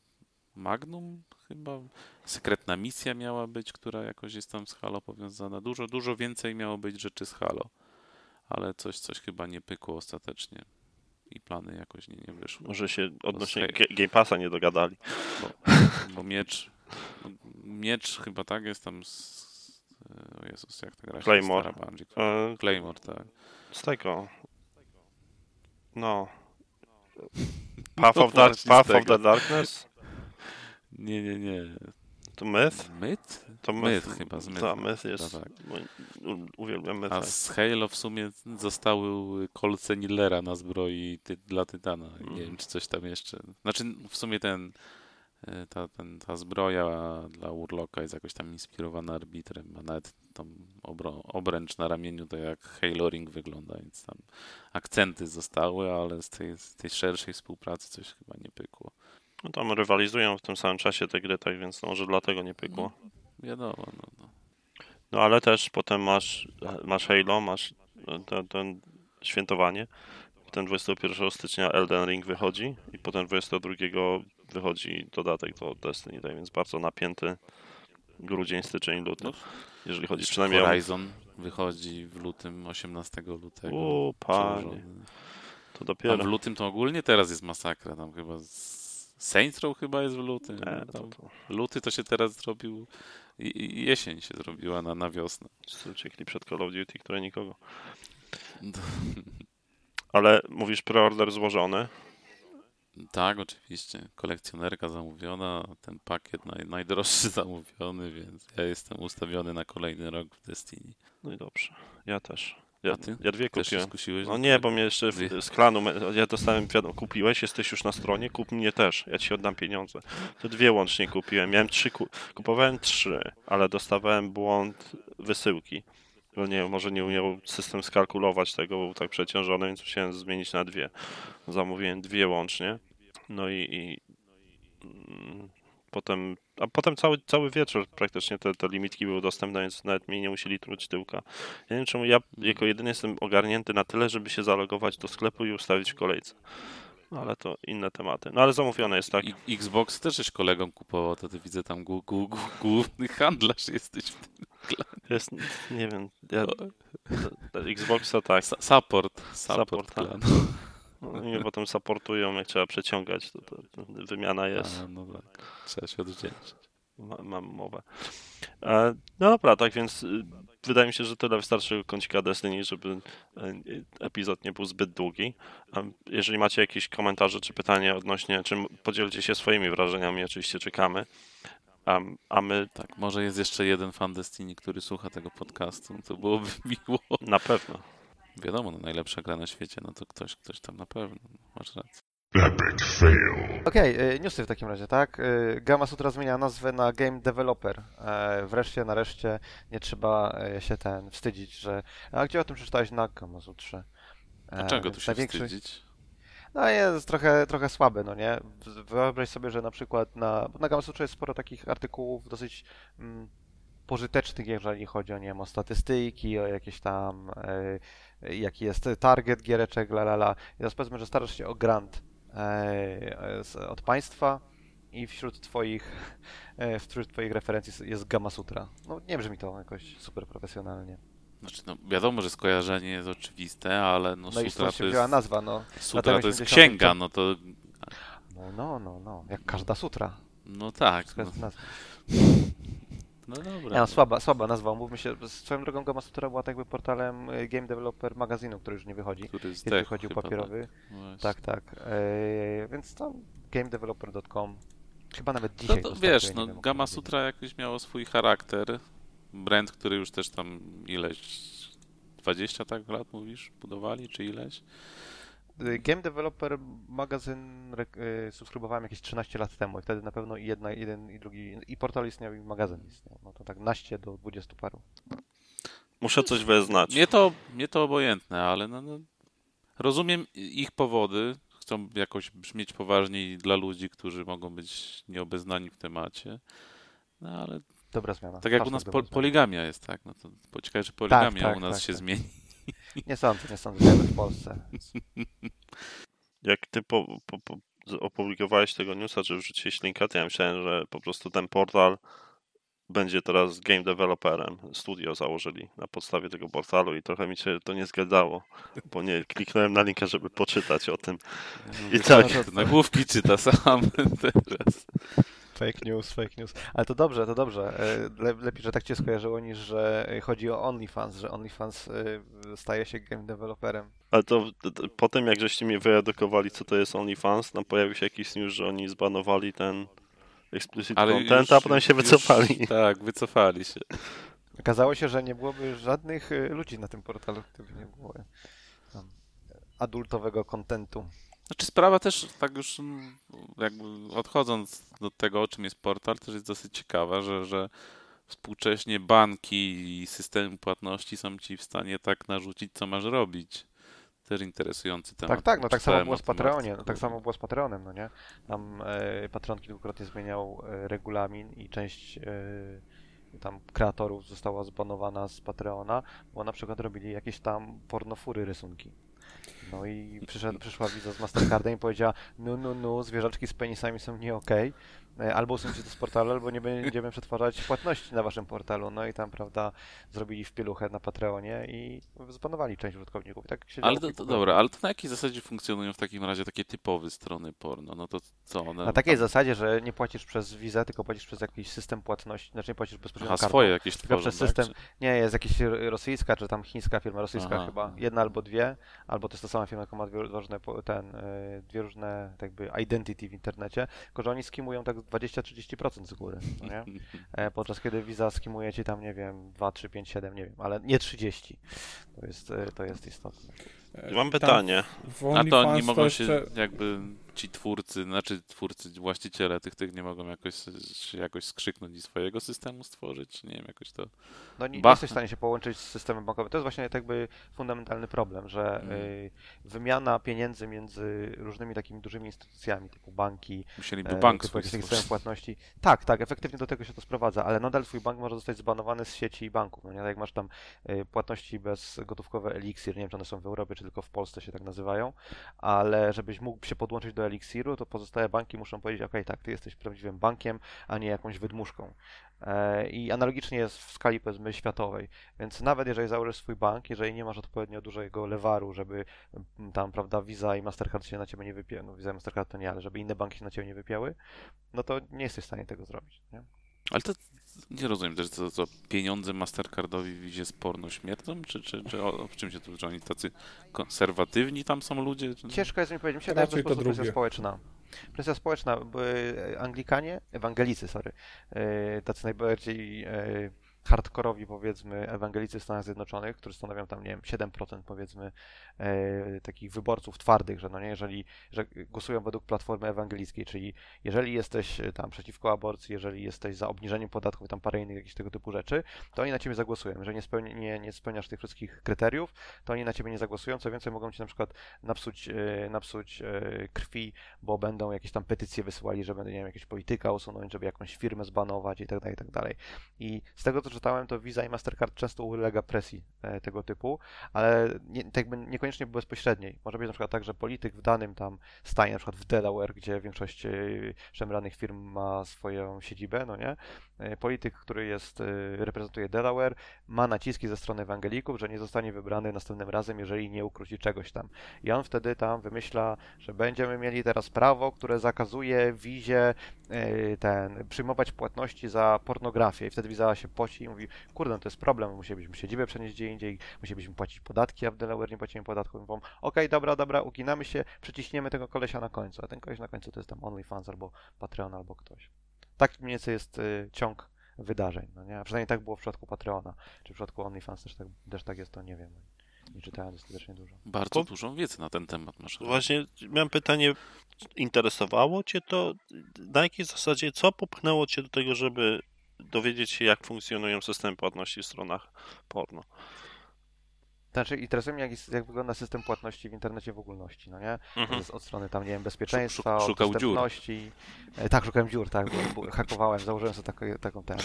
Magnum chyba, sekretna misja miała być, która jakoś jest tam z Halo powiązana. Dużo, dużo więcej miało być rzeczy z Halo, ale coś, coś chyba nie pykło ostatecznie i plany jakoś nie, nie wyszły. Może się odnośnie Game Passa nie dogadali. Bo miecz, no, miecz chyba tak jest tam z, o Jezus, jak ta gra się Claymore. stara Bungie. E, Claymore, tak. z tego. No. Path, No of, Dark, Path of the Darkness? Nie, nie, nie. To Myth? Myth? To Myth chyba, z Ta, Mythem. Myth jest. Tak, tak. mój- u- Uwielbiam Myth. A z Halo w sumie zostały kolce Nillera na zbroi ty, dla Tytana. Nie wiem, czy coś tam jeszcze. Znaczy, w sumie ten, ta, ten, ta zbroja dla Urloka jest jakoś tam inspirowana arbitrem, a nawet tam obro, obręcz na ramieniu to jak Halo Ring wygląda, więc tam akcenty zostały, ale z tej, z tej szerszej współpracy coś chyba nie pykło. No tam rywalizują w tym samym czasie te gry, tak więc może dlatego nie pykło. Wiadomo, no, no. No ale też potem masz, masz Halo, masz ten, ten świętowanie. Potem 21 stycznia Elden Ring wychodzi i potem 22 wychodzi dodatek do Destiny, tak więc bardzo napięty grudzień, styczeń, luty. No. Jeżeli chodzi przynajmniej o... Horizon wychodzi w lutym, 18 lutego. O, panie, to Tam w dopiero. lutym to ogólnie teraz jest masakra. Tam chyba z... Saints Row chyba jest w lutym. Nie, to, to Luty to się teraz zrobił. Jesień się zrobiła na, na wiosnę. wszyscy uciekli przed Call of Duty, które nikogo. No. Ale mówisz preorder złożony. Tak, oczywiście. Kolekcjonerka zamówiona, ten pakiet naj, najdroższy zamówiony, więc ja jestem ustawiony na kolejny rok w Destiny. No i dobrze. Ja też. Ja, A ty? ja dwie Też kupiłem. skusiłeś? No nie, bo mnie jeszcze w, z klanu, ja dostałem wiadomo, kupiłeś, jesteś już na stronie, kup mnie też, ja ci oddam pieniądze. To dwie łącznie kupiłem, miałem trzy, ku, kupowałem trzy, ale dostawałem błąd wysyłki. No nie, może nie umiał system skalkulować tego, był tak przeciążony, więc musiałem zmienić na dwie. Zamówiłem dwie łącznie, no i, i mm, potem, a potem cały, cały wieczór praktycznie te, te limitki były dostępne, więc nawet mi nie musieli truć tyłka. Ja nie wiem czemu ja jako jedyny jestem ogarnięty na tyle, żeby się zalogować do sklepu i ustawić w kolejce. No, ale to inne tematy. No ale zamówione jest tak. I- Xbox też żeś kolegom kupował, to ty widzę tam główny handlarz jesteś w tym. Jest, nie wiem, ja, Xboxa tak. Support, support, Support, tak. No, I mnie potem supportują, jak trzeba przeciągać, to, to, wymiana jest. A, no tak, trzeba się odwdzięczyć. ma, mam mowę. E, no dobra, tak więc y, wydaje mi się, że tyle wystarczy kącika Destiny, żeby e, epizod nie był zbyt długi. Jeżeli macie jakieś komentarze czy pytania odnośnie, czy podzielcie się swoimi wrażeniami, oczywiście czekamy. A, a my Tak, może jest jeszcze jeden fan Destiny, który słucha tego podcastu, to byłoby miło. na pewno. Wiadomo, no najlepsza gra na świecie, no to ktoś, ktoś tam na pewno, masz rację. Epic fail. Okej, y, newsy w takim razie, tak? Y, Gamma Sutra zmienia nazwę na Game Developer. E, Wreszcie, nareszcie nie trzeba e, się ten wstydzić, że... A gdzie o tym przeczytałeś na Gamma Sutrze? Dlaczego tu się największy- wstydzić? No jest trochę, trochę słaby, no nie? Wyobraź sobie, że na przykład na, bo na Gamma Sutrze jest sporo takich artykułów dosyć mm, pożytecznych, jeżeli chodzi o, nie wiem, o statystyki, o jakieś tam, jaki jest target giereczek, la la la. I teraz powiedzmy, że starasz się o grant e, z, od państwa i wśród twoich, e, wśród twoich referencji jest Gamma Sutra. No nie brzmi to jakoś super profesjonalnie. Znaczy, no, wiadomo, że skojarzenie jest oczywiste, ale no, No sutra to jest, wzięła nazwa, no. sutra to jest 80. księga, no to, No, no, no, no. Jak każda sutra. no tak, no. No dobra. no, słaba, słaba nazwa, mówmy się. Swoją drogą Gamma Sutra była tak jakby portalem y, Game Developer magazynu, który już nie wychodzi. Który Kiedyś Tech wychodził chyba, papierowy. Tak, Właśnie. Tak, tak. E, więc tam gamedeveloper.com chyba nawet No dzisiaj to dostarczuje, wiesz, no, której Sutra jakoś miało swój charakter. Brand, który już też tam ileś 20 tak lat mówisz, budowali, czy ileś? Y, Game Developer magazyn y, subskrybowałem jakieś 13 lat temu i wtedy na pewno i jedna, jeden i drugi, i portal istniał i magazyn istniał. No to tak naście do 20 paru. Muszę coś wyznać. Mnie to, mnie to obojętne, ale no, no, rozumiem ich powody. Chcą jakoś brzmieć poważniej dla ludzi, którzy mogą być nieobeznani w temacie. No ale Dobra zmiana. tak jak u nas po, poligamia jest, tak? No to poczekaj, że poligamia tak, u nas tak, się tak. zmieni. Nie sądzę, nie sądzę, żyjemy w Polsce. Jak ty po, po, po, opublikowałeś tego newsa, czy wrzuciłeś linka, to ja myślałem, że po prostu ten portal będzie teraz game developerem. Studio założyli na podstawie tego portalu i trochę mi się to nie zgadzało, bo nie kliknąłem na linka, żeby poczytać o tym. I tak. Nagłówki czyta sam teraz. Fake news, fake news. Ale to dobrze, to dobrze. E, Le, lepiej, że tak cię skojarzyło, niż że chodzi o OnlyFans, że OnlyFans y, staje się game developerem. Ale to, to, to po tym, jak żeście mi wyedukowali, co to jest OnlyFans, tam pojawił się jakiś news, że oni zbanowali ten explicit Ale content, już- a potem się już- wycofali. Tak, wycofali się. Okazało się, że nie byłoby żadnych y, ludzi na tym portalu, gdyby nie było adultowego kontentu. Znaczy sprawa też, tak już mm, jakby odchodząc do tego, o czym jest portal, też jest dosyć ciekawa, że, że współcześnie banki i systemy płatności są ci w stanie tak narzucić, co masz robić. Też interesujący temat. Tak, tak, no tak samo było z Patreonie, no, tak samo było z Patreonem, no nie? Tam e, Patreon kilkukrotnie zmieniał e, regulamin i część e, tam kreatorów została zbanowana z Patreona, bo na przykład robili jakieś tam pornofury rysunki. No i przyszedł, przyszła widza z Mastercardem i powiedziała, no, no, no, zwierzaczki z penisami są nie okej, e, albo usuńcie to z portalu, albo nie będziemy przetwarzać płatności na waszym portalu. No i tam, prawda, zrobili w pieluchę na Patreonie i zbanowali część użytkowników. I tak się Ale to, to dobra, ale to na jakiej zasadzie funkcjonują w takim razie takie typowe strony porno? No to co one. Na takiej tam- zasadzie, że nie płacisz przez Visa, tylko płacisz przez jakiś system płatności, znaczy nie płacisz bezpośrednio kartą. swoje jakieś Tylko tworzą, przez tak? system. Nie, jest jakaś rosyjska, czy tam chińska firma, rosyjska Aha. chyba, jedna albo dwie, albo to jest ta sama firma, która ma dwie różne, ten, y, dwie różne jakby identity w internecie, tylko że oni skimują tak 20-30% z góry, no nie? E, podczas kiedy Visa skimuje ci tam, nie wiem, 2, 3, 5, 7, nie wiem, ale nie 30. To jest, y, to jest istotne. E, Mam pytanie. A to oni mogą się jakby ci twórcy, znaczy twórcy, właściciele tych tych nie mogą jakoś jakoś skrzyknąć i swojego systemu stworzyć? Nie wiem, jakoś to. No nie, nie jesteś w stanie się połączyć z systemem bankowym. To jest właśnie tak jakby fundamentalny problem, że Mhm. y, wymiana pieniędzy między różnymi takimi dużymi instytucjami, typu banki, Musieliby e, bank typu swój płatności. Tak, tak, efektywnie do tego się to sprowadza, ale nadal twój bank może zostać zbanowany z sieci banków. No nie, tak jak masz tam y, płatności bezgotówkowe Elixir, nie wiem czy one są w Europie, czy tylko w Polsce się tak nazywają, ale żebyś mógł się podłączyć do Elixiru, to pozostałe banki muszą powiedzieć, ok, tak, ty jesteś prawdziwym bankiem, a nie jakąś wydmuszką. E, I analogicznie jest w skali powiedzmy światowej, więc nawet jeżeli założysz swój bank, jeżeli nie masz odpowiednio dużego lewaru, żeby mm, tam, prawda, Visa i Mastercard się na ciebie nie wypięły, no Visa i Mastercard to nie, ale żeby inne banki się na ciebie nie wypięły, no to nie jesteś w stanie tego zrobić, nie? Ale to nie rozumiem też, co, co pieniądze Mastercardowi z porno śmierdzą, czy, czy, czy o, w czym się to, że oni tacy konserwatywni tam są ludzie? Czy... Ciężko jest mi powiedzieć, mi się wydaje, że po to presja społeczna. Presja społeczna, bo e, Anglikanie, ewangelicy, sorry, e, tacy najbardziej e, hardkorowi powiedzmy ewangelicy w Stanach Zjednoczonych, którzy stanowią tam, nie wiem, 7% powiedzmy e, takich wyborców twardych, że no nie, jeżeli że głosują według platformy ewangelickiej, czyli jeżeli jesteś e, tam przeciwko aborcji, jeżeli jesteś za obniżeniem podatków tam parę innych jakichś tego typu rzeczy, to oni na ciebie zagłosują. Jeżeli nie, spełni, nie, nie spełniasz tych wszystkich kryteriów, to oni na ciebie nie zagłosują, co więcej mogą ci na przykład napsuć, e, napsuć e, krwi, bo będą jakieś tam petycje wysyłali, że będą, nie wiem, jakiegoś polityka usunąć, żeby jakąś firmę zbanować i tak dalej, i tak dalej. I z tego, co czytałem, to Visa i Mastercard często ulega presji e, tego typu, ale nie, tak niekoniecznie bezpośredniej. Może być na przykład tak, że polityk w danym tam stanie, na przykład w Delaware, gdzie większość e, szemranych firm ma swoją siedzibę, no nie? E, Polityk, który jest, reprezentuje Delaware, ma naciski ze strony ewangelików, że nie zostanie wybrany następnym razem, jeżeli nie ukróci czegoś tam. I on wtedy tam wymyśla, że będziemy mieli teraz prawo, które zakazuje wizie ten, przyjmować płatności za pornografię. I wtedy wiza się poci i mówi, kurde, no to jest problem, musielibyśmy siedzibę przenieść gdzie indziej, musielibyśmy płacić podatki, a w Delaware nie płacimy podatków. Mówią, okej, dobra, dobra, uginamy się, przyciśniemy tego kolesia na końcu, a ten koleś na końcu to jest tam OnlyFans albo Patreon albo ktoś. Tak mniej więcej jest y, ciąg wydarzeń, no nie? A przynajmniej tak było w przypadku Patreona, czy w przypadku OnlyFans też tak, też tak jest, to nie wiem. Nie czytałem dostatecznie dużo. Bardzo Po- dużą wiedzę na ten temat masz. Właśnie miałem pytanie, interesowało Cię to? Na jakiej zasadzie, co popchnęło Cię do tego, żeby dowiedzieć się, jak funkcjonują systemy płatności w stronach porno? Znaczy, interesuje jak, jest, jak wygląda system płatności w internecie w ogólności, no nie? Mhm. od strony tam, nie wiem, bezpieczeństwa, Szuk- szukał dziur. dostępności. E, tak, szukałem dziur, tak, hakowałem, założyłem sobie taką, taką tę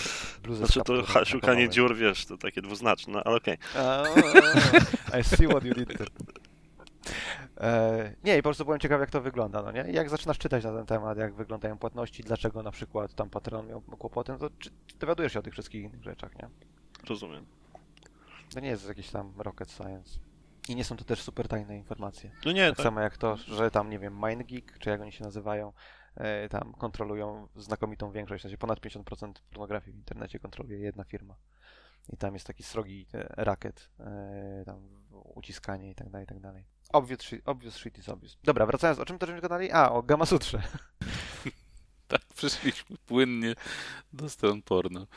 bluzę Znaczy to ha, szukanie dziur, wiesz, to takie dwuznaczne, no, ale okej. A, I see what you did there. E, nie, i po prostu byłem ciekaw, jak to wygląda, no nie? I jak zaczynasz czytać na ten temat, jak wyglądają płatności, dlaczego na przykład tam Patreon miał kłopoty, no to czy, dowiadujesz się o tych wszystkich innych rzeczach, nie? Rozumiem. To nie jest jakiś tam rocket science. I nie są to też super tajne informacje. No nie, Tak tak, samo jak to, że tam, nie wiem, MindGeek, czy jak oni się nazywają, e, tam kontrolują znakomitą większość, w sensie ponad 50% pornografii w internecie kontroluje jedna firma. I tam jest taki srogi e, rakiet, tam uciskanie i tak dalej, i tak dalej. Obvious shit, obvious shit is obvious. Dobra, wracając, o czym to żeśmy gadali? A, o Gamma Sutrze. Tak, przyszliśmy płynnie do stron porno.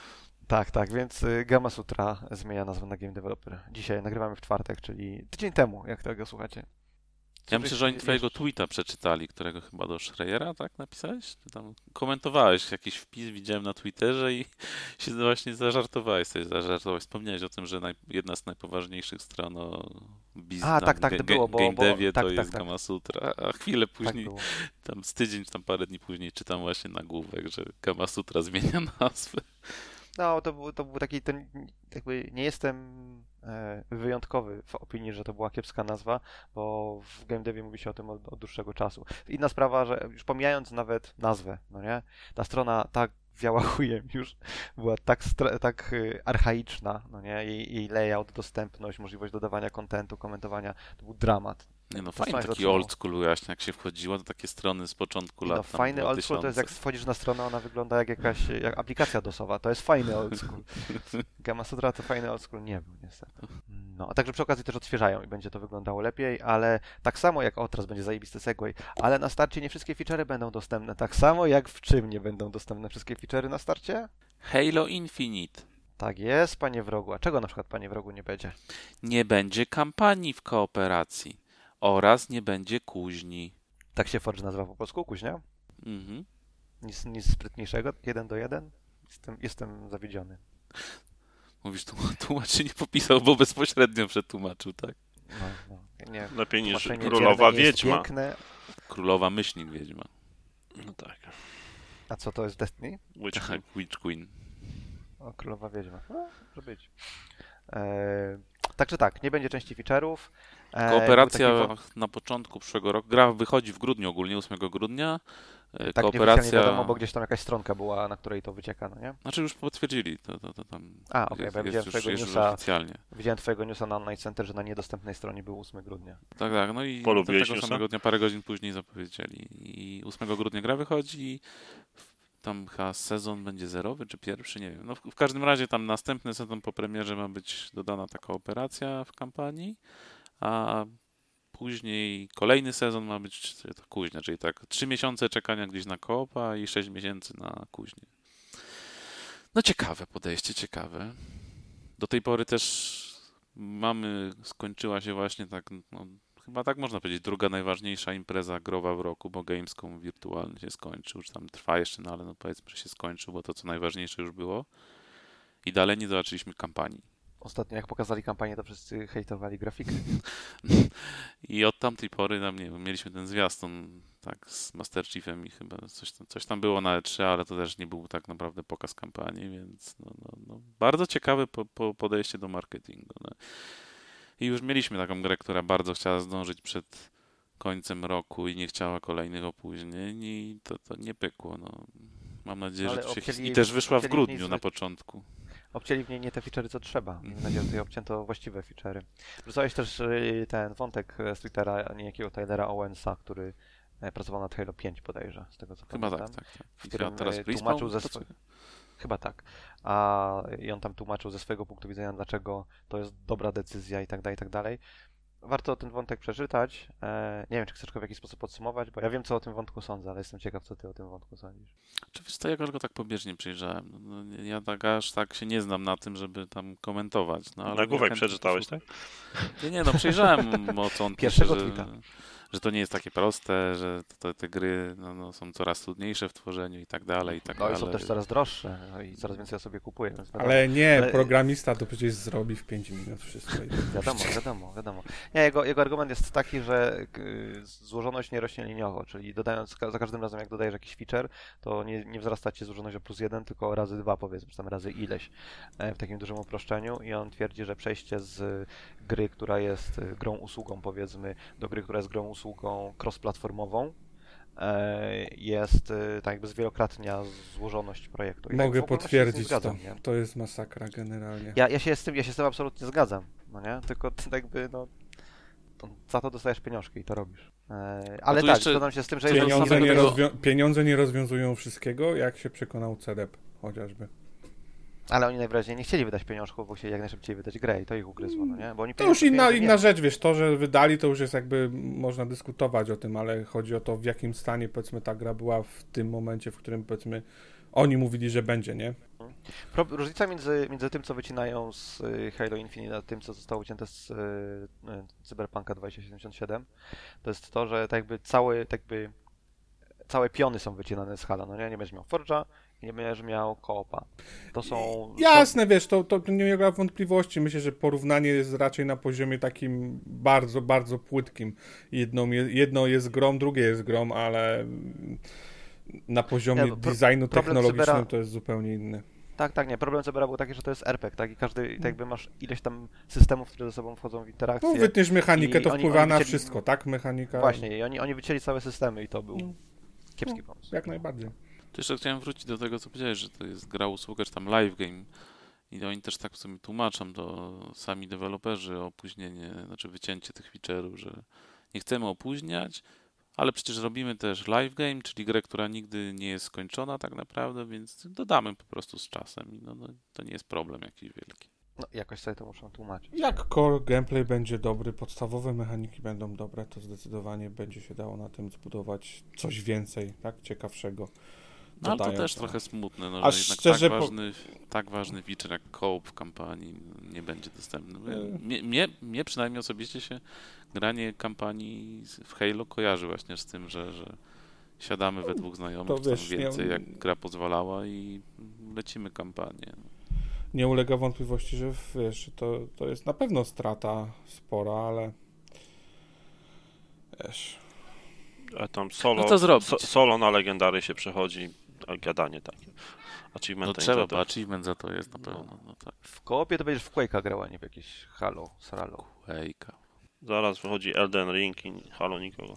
Tak, tak, więc y, Gamma Sutra zmienia nazwę na Game Developer. Dzisiaj nagrywamy w czwartek, czyli tydzień temu, jak tego słuchacie. Ja myślę, że oni twojego tweeta przeczytali, którego chyba do Schreiera, tak napisałeś? Czy tam komentowałeś jakiś wpis, widziałem na Twitterze i się właśnie zażartowałeś sobie, zażartowałeś. Wspomniałeś o tym, że naj, jedna z najpoważniejszych stron o biz, A, tak, tak, to było, bo- game devie tak, to tak, jest tak. Gamma Sutra, a chwilę Tak później, tam z tydzień, tam parę dni później czytam właśnie nagłówek, że Gamma Sutra zmienia nazwę. No, to był, to był taki, ten, jakby nie jestem wyjątkowy w opinii, że to była kiepska nazwa, bo w game devie mówi się o tym od, od dłuższego czasu. Inna sprawa, że już pomijając nawet nazwę, no nie, ta strona tak wiała chujem już, była tak, tak y, archaiczna, no nie, jej, jej layout, dostępność, możliwość dodawania kontentu, komentowania, to był dramat. Nie no, fajny taki old school właśnie, jak się wchodziło, to takie strony z początku lat No tam fajny old school to jest jak 2000. wchodzisz na stronę, ona wygląda jak jakaś jak aplikacja dosowa. To jest fajny old school. Gamma Sutra to fajny old school nie był niestety. No, a także przy okazji też odświeżają i będzie to wyglądało lepiej, ale tak samo jak o, teraz będzie zajebisty segway, ale na starcie nie wszystkie feature'y będą dostępne. Tak samo jak w czym nie będą dostępne wszystkie feature'y na starcie? Halo Infinite. Tak jest, panie wrogu. A czego na przykład panie wrogu nie będzie? Nie będzie kampanii w kooperacji oraz nie będzie kuźni. Tak się Forge nazywa po polsku, kuźnia? Mhm. Nic, nic sprytniejszego, jeden do jeden? Jestem, jestem zawiedziony. Mówisz, tłum- tłumacz się nie popisał, bo bezpośrednio przetłumaczył, tak? No, no. Nie, lepiej niż królowa wiedźma. Piękne. Królowa myślnik wiedźma. No tak. A co to jest Destiny? Witch Tak, Witch Queen. O, królowa wiedźma. No, może być. Eee, także tak, nie będzie części feature'ów. Eee, Kooperacja na początku przyszłego roku. Gra wychodzi w grudniu ogólnie, 8 grudnia. E, Tak, Kooperacja. wiadomo, bo gdzieś tam jakaś stronka była, na której to wycieka, no nie? Znaczy już potwierdzili. To, to, to tam A, okej, jest widziałem już, twojego jest już newsa, oficjalnie. widziałem twojego newsa na Online Center, że na niedostępnej stronie był 8 grudnia. Tak, tak. No i Polubiłeś tego newsa? samego dnia, parę godzin później zapowiedzieli. I 8 grudnia gra wychodzi. tam chyba sezon będzie zerowy, czy pierwszy, nie wiem. No w, w każdym razie tam następny sezon po premierze ma być dodana taka operacja w kampanii, a później kolejny sezon ma być to kuźnia, czyli tak 3 miesiące czekania gdzieś na koopa i 6 miesięcy na kuźnię. No ciekawe podejście, ciekawe. Do tej pory też mamy, skończyła się właśnie tak, no, chyba tak można powiedzieć, druga najważniejsza impreza growa w roku, bo Gamescom wirtualny się skończył, czy tam trwa jeszcze, no ale no powiedzmy, że się skończył, bo to co najważniejsze już było. I dalej nie zobaczyliśmy kampanii. Ostatnio jak pokazali kampanię, to wszyscy hejtowali grafikę. I od tamtej pory nam, nie mieliśmy ten zwiastun tak z Master Chiefem i chyba coś tam, coś tam było na E3, ale to też nie był tak naprawdę pokaz kampanii, więc no, no, no, bardzo ciekawe po, po podejście do marketingu. No. I już mieliśmy taką grę, która bardzo chciała zdążyć przed końcem roku i nie chciała kolejnych opóźnień i to, to nie pykło. No. Mam nadzieję, Ale że to się... I też wyszła w grudniu na początku. Obcięli w niej nie te feature'y, co trzeba. Miejmy nadzieję, że tutaj obcięto właściwe feature'y. Wrzucałeś też y, ten wątek e, z Twittera niejakiego Tylera Owensa, który e, pracował nad Halo 5 bodajże, z tego co Chyba tak, pamiętam. tak. tak. w którym, teraz Respawn tłumaczył ze pracuje. swo- Chyba tak. A i on tam tłumaczył ze swojego punktu widzenia, dlaczego to jest dobra decyzja i tak dalej, i tak dalej. Warto ten wątek przeczytać. E, nie wiem, czy chcesz go w jakiś sposób podsumować, bo ja wiem, co o tym wątku sądzę, ale jestem ciekaw, co ty o tym wątku sądzisz. Oczywiście to ja go tak pobieżnie przyjrzałem. No, no, ja tak aż tak się nie znam na tym, żeby tam komentować. No, ale Nagłówek przeczytałeś, tak? Nie, nie, no przejrzałem o co on Pierwszego pisze, tweeta. że, że to nie jest takie proste, że to, te gry no, no, są coraz trudniejsze w tworzeniu i tak dalej, i tak No i dalej. są też coraz droższe no i coraz więcej osób je kupuje, więc wiadomo. Ale nie, Ale- programista to przecież zrobi w 5 minut wszystko. i- Wiadomo, wiadomo, wiadomo. Nie, jego, jego argument jest taki, że złożoność nie rośnie liniowo, czyli dodając za każdym razem, jak dodajesz jakiś feature, to nie, nie wzrasta ci złożoność o plus jeden, tylko razy dwa powiedzmy, czy tam razy ileś e, w takim dużym uproszczeniu i on twierdzi, że przejście z gry, która jest y, grą usługą powiedzmy, do gry, która jest grą usługą cross-platformową, e, jest y, tak jakby zwielokrotnia złożoność projektu. I tak Mogę potwierdzić zgadzam, to. nie? To jest masakra generalnie. Ja, ja, się z tym, ja się z tym absolutnie zgadzam, no nie? Tylko ty jakby, no, to za to dostajesz pieniążki i to robisz. E, ale tak, jeszcze zgadzam się z tym, że Pieniądze nie, tego- rozwią- pieniądze nie rozwiązują wszystkiego, jak się przekonał CDEP chociażby. Ale oni najwyraźniej nie chcieli wydać pieniążków, bo chcieli jak najszybciej wydać grę i to ich ugryzło, no nie? Bo oni To już inna, inna nie- rzecz, wiesz, to, że wydali, to już jest jakby, można dyskutować o tym, ale chodzi o to, w jakim stanie, powiedzmy, ta gra była w tym momencie, w którym, powiedzmy, oni mówili, że będzie, nie? Różnica między, między tym, co wycinają z y, Halo Infinite, a tym, co zostało ucięte z y, y, Cyberpunka 2077, to jest to, że tak jakby całe, tak jakby całe piony są wycinane z Halo, no nie? Nie będziesz miał Forge'a nie będziesz miał Koopa. To są... Jasne, wiesz, to, to, to nie ulega wątpliwości. Myślę, że porównanie jest raczej na poziomie takim bardzo, bardzo płytkim. Jedną, jedno jest grom, drugie jest grom, ale mm, na poziomie Nie, pro- designu technologicznym Cybera- to jest zupełnie inny. Tak, tak, nie. Problem Cybera był taki, że to jest RPG, tak? I każdy, i tak jakby masz ileś tam systemów, które ze sobą wchodzą w interakcję. No, wytniesz mechanikę, to oni- wpływa oni na wycięli- wszystko, tak? Mechanika. Właśnie, i oni, oni wycięli całe systemy i to był No. kiepski No, pomysł. Jak najbardziej. To jeszcze chciałem wrócić do tego, co powiedziałeś, że to jest gra usługa, czy tam live game. I oni też tak w sumie tłumaczą to sami deweloperzy opóźnienie, znaczy wycięcie tych feature'ów, że nie chcemy opóźniać, ale przecież robimy też live game, czyli grę, która nigdy nie jest skończona tak naprawdę, więc dodamy po prostu z czasem i no, no, to nie jest problem jakiś wielki. No, jakoś sobie to muszą tłumaczyć. Jak core gameplay będzie dobry, podstawowe mechaniki będą dobre, to zdecydowanie będzie się dało na tym zbudować coś więcej, tak? Ciekawszego. No ale to też no. trochę smutne, no, A że jednak szczerze tak, po- ważny, tak ważny feature jak koop w kampanii nie będzie dostępny. Mm. Mnie, mnie, mnie przynajmniej osobiście się granie kampanii w Halo kojarzy właśnie z tym, że, że siadamy we dwóch znajomych, To wiesz, nie- więcej, jak gra pozwalała i lecimy kampanię. Nie ulega wątpliwości, że wiesz, to, to jest na pewno strata spora, ale wiesz, A tam solo, No to so, solo na legendary się przechodzi, gadanie takie. No Achievementy trzeba, bo achievement za to jest na No. pewno. No tak, W koopie to będziesz w Quake'a grał, a nie w jakieś Halo, Saralo. Quake'a. Zaraz wychodzi Elden Ring i halo nikogo.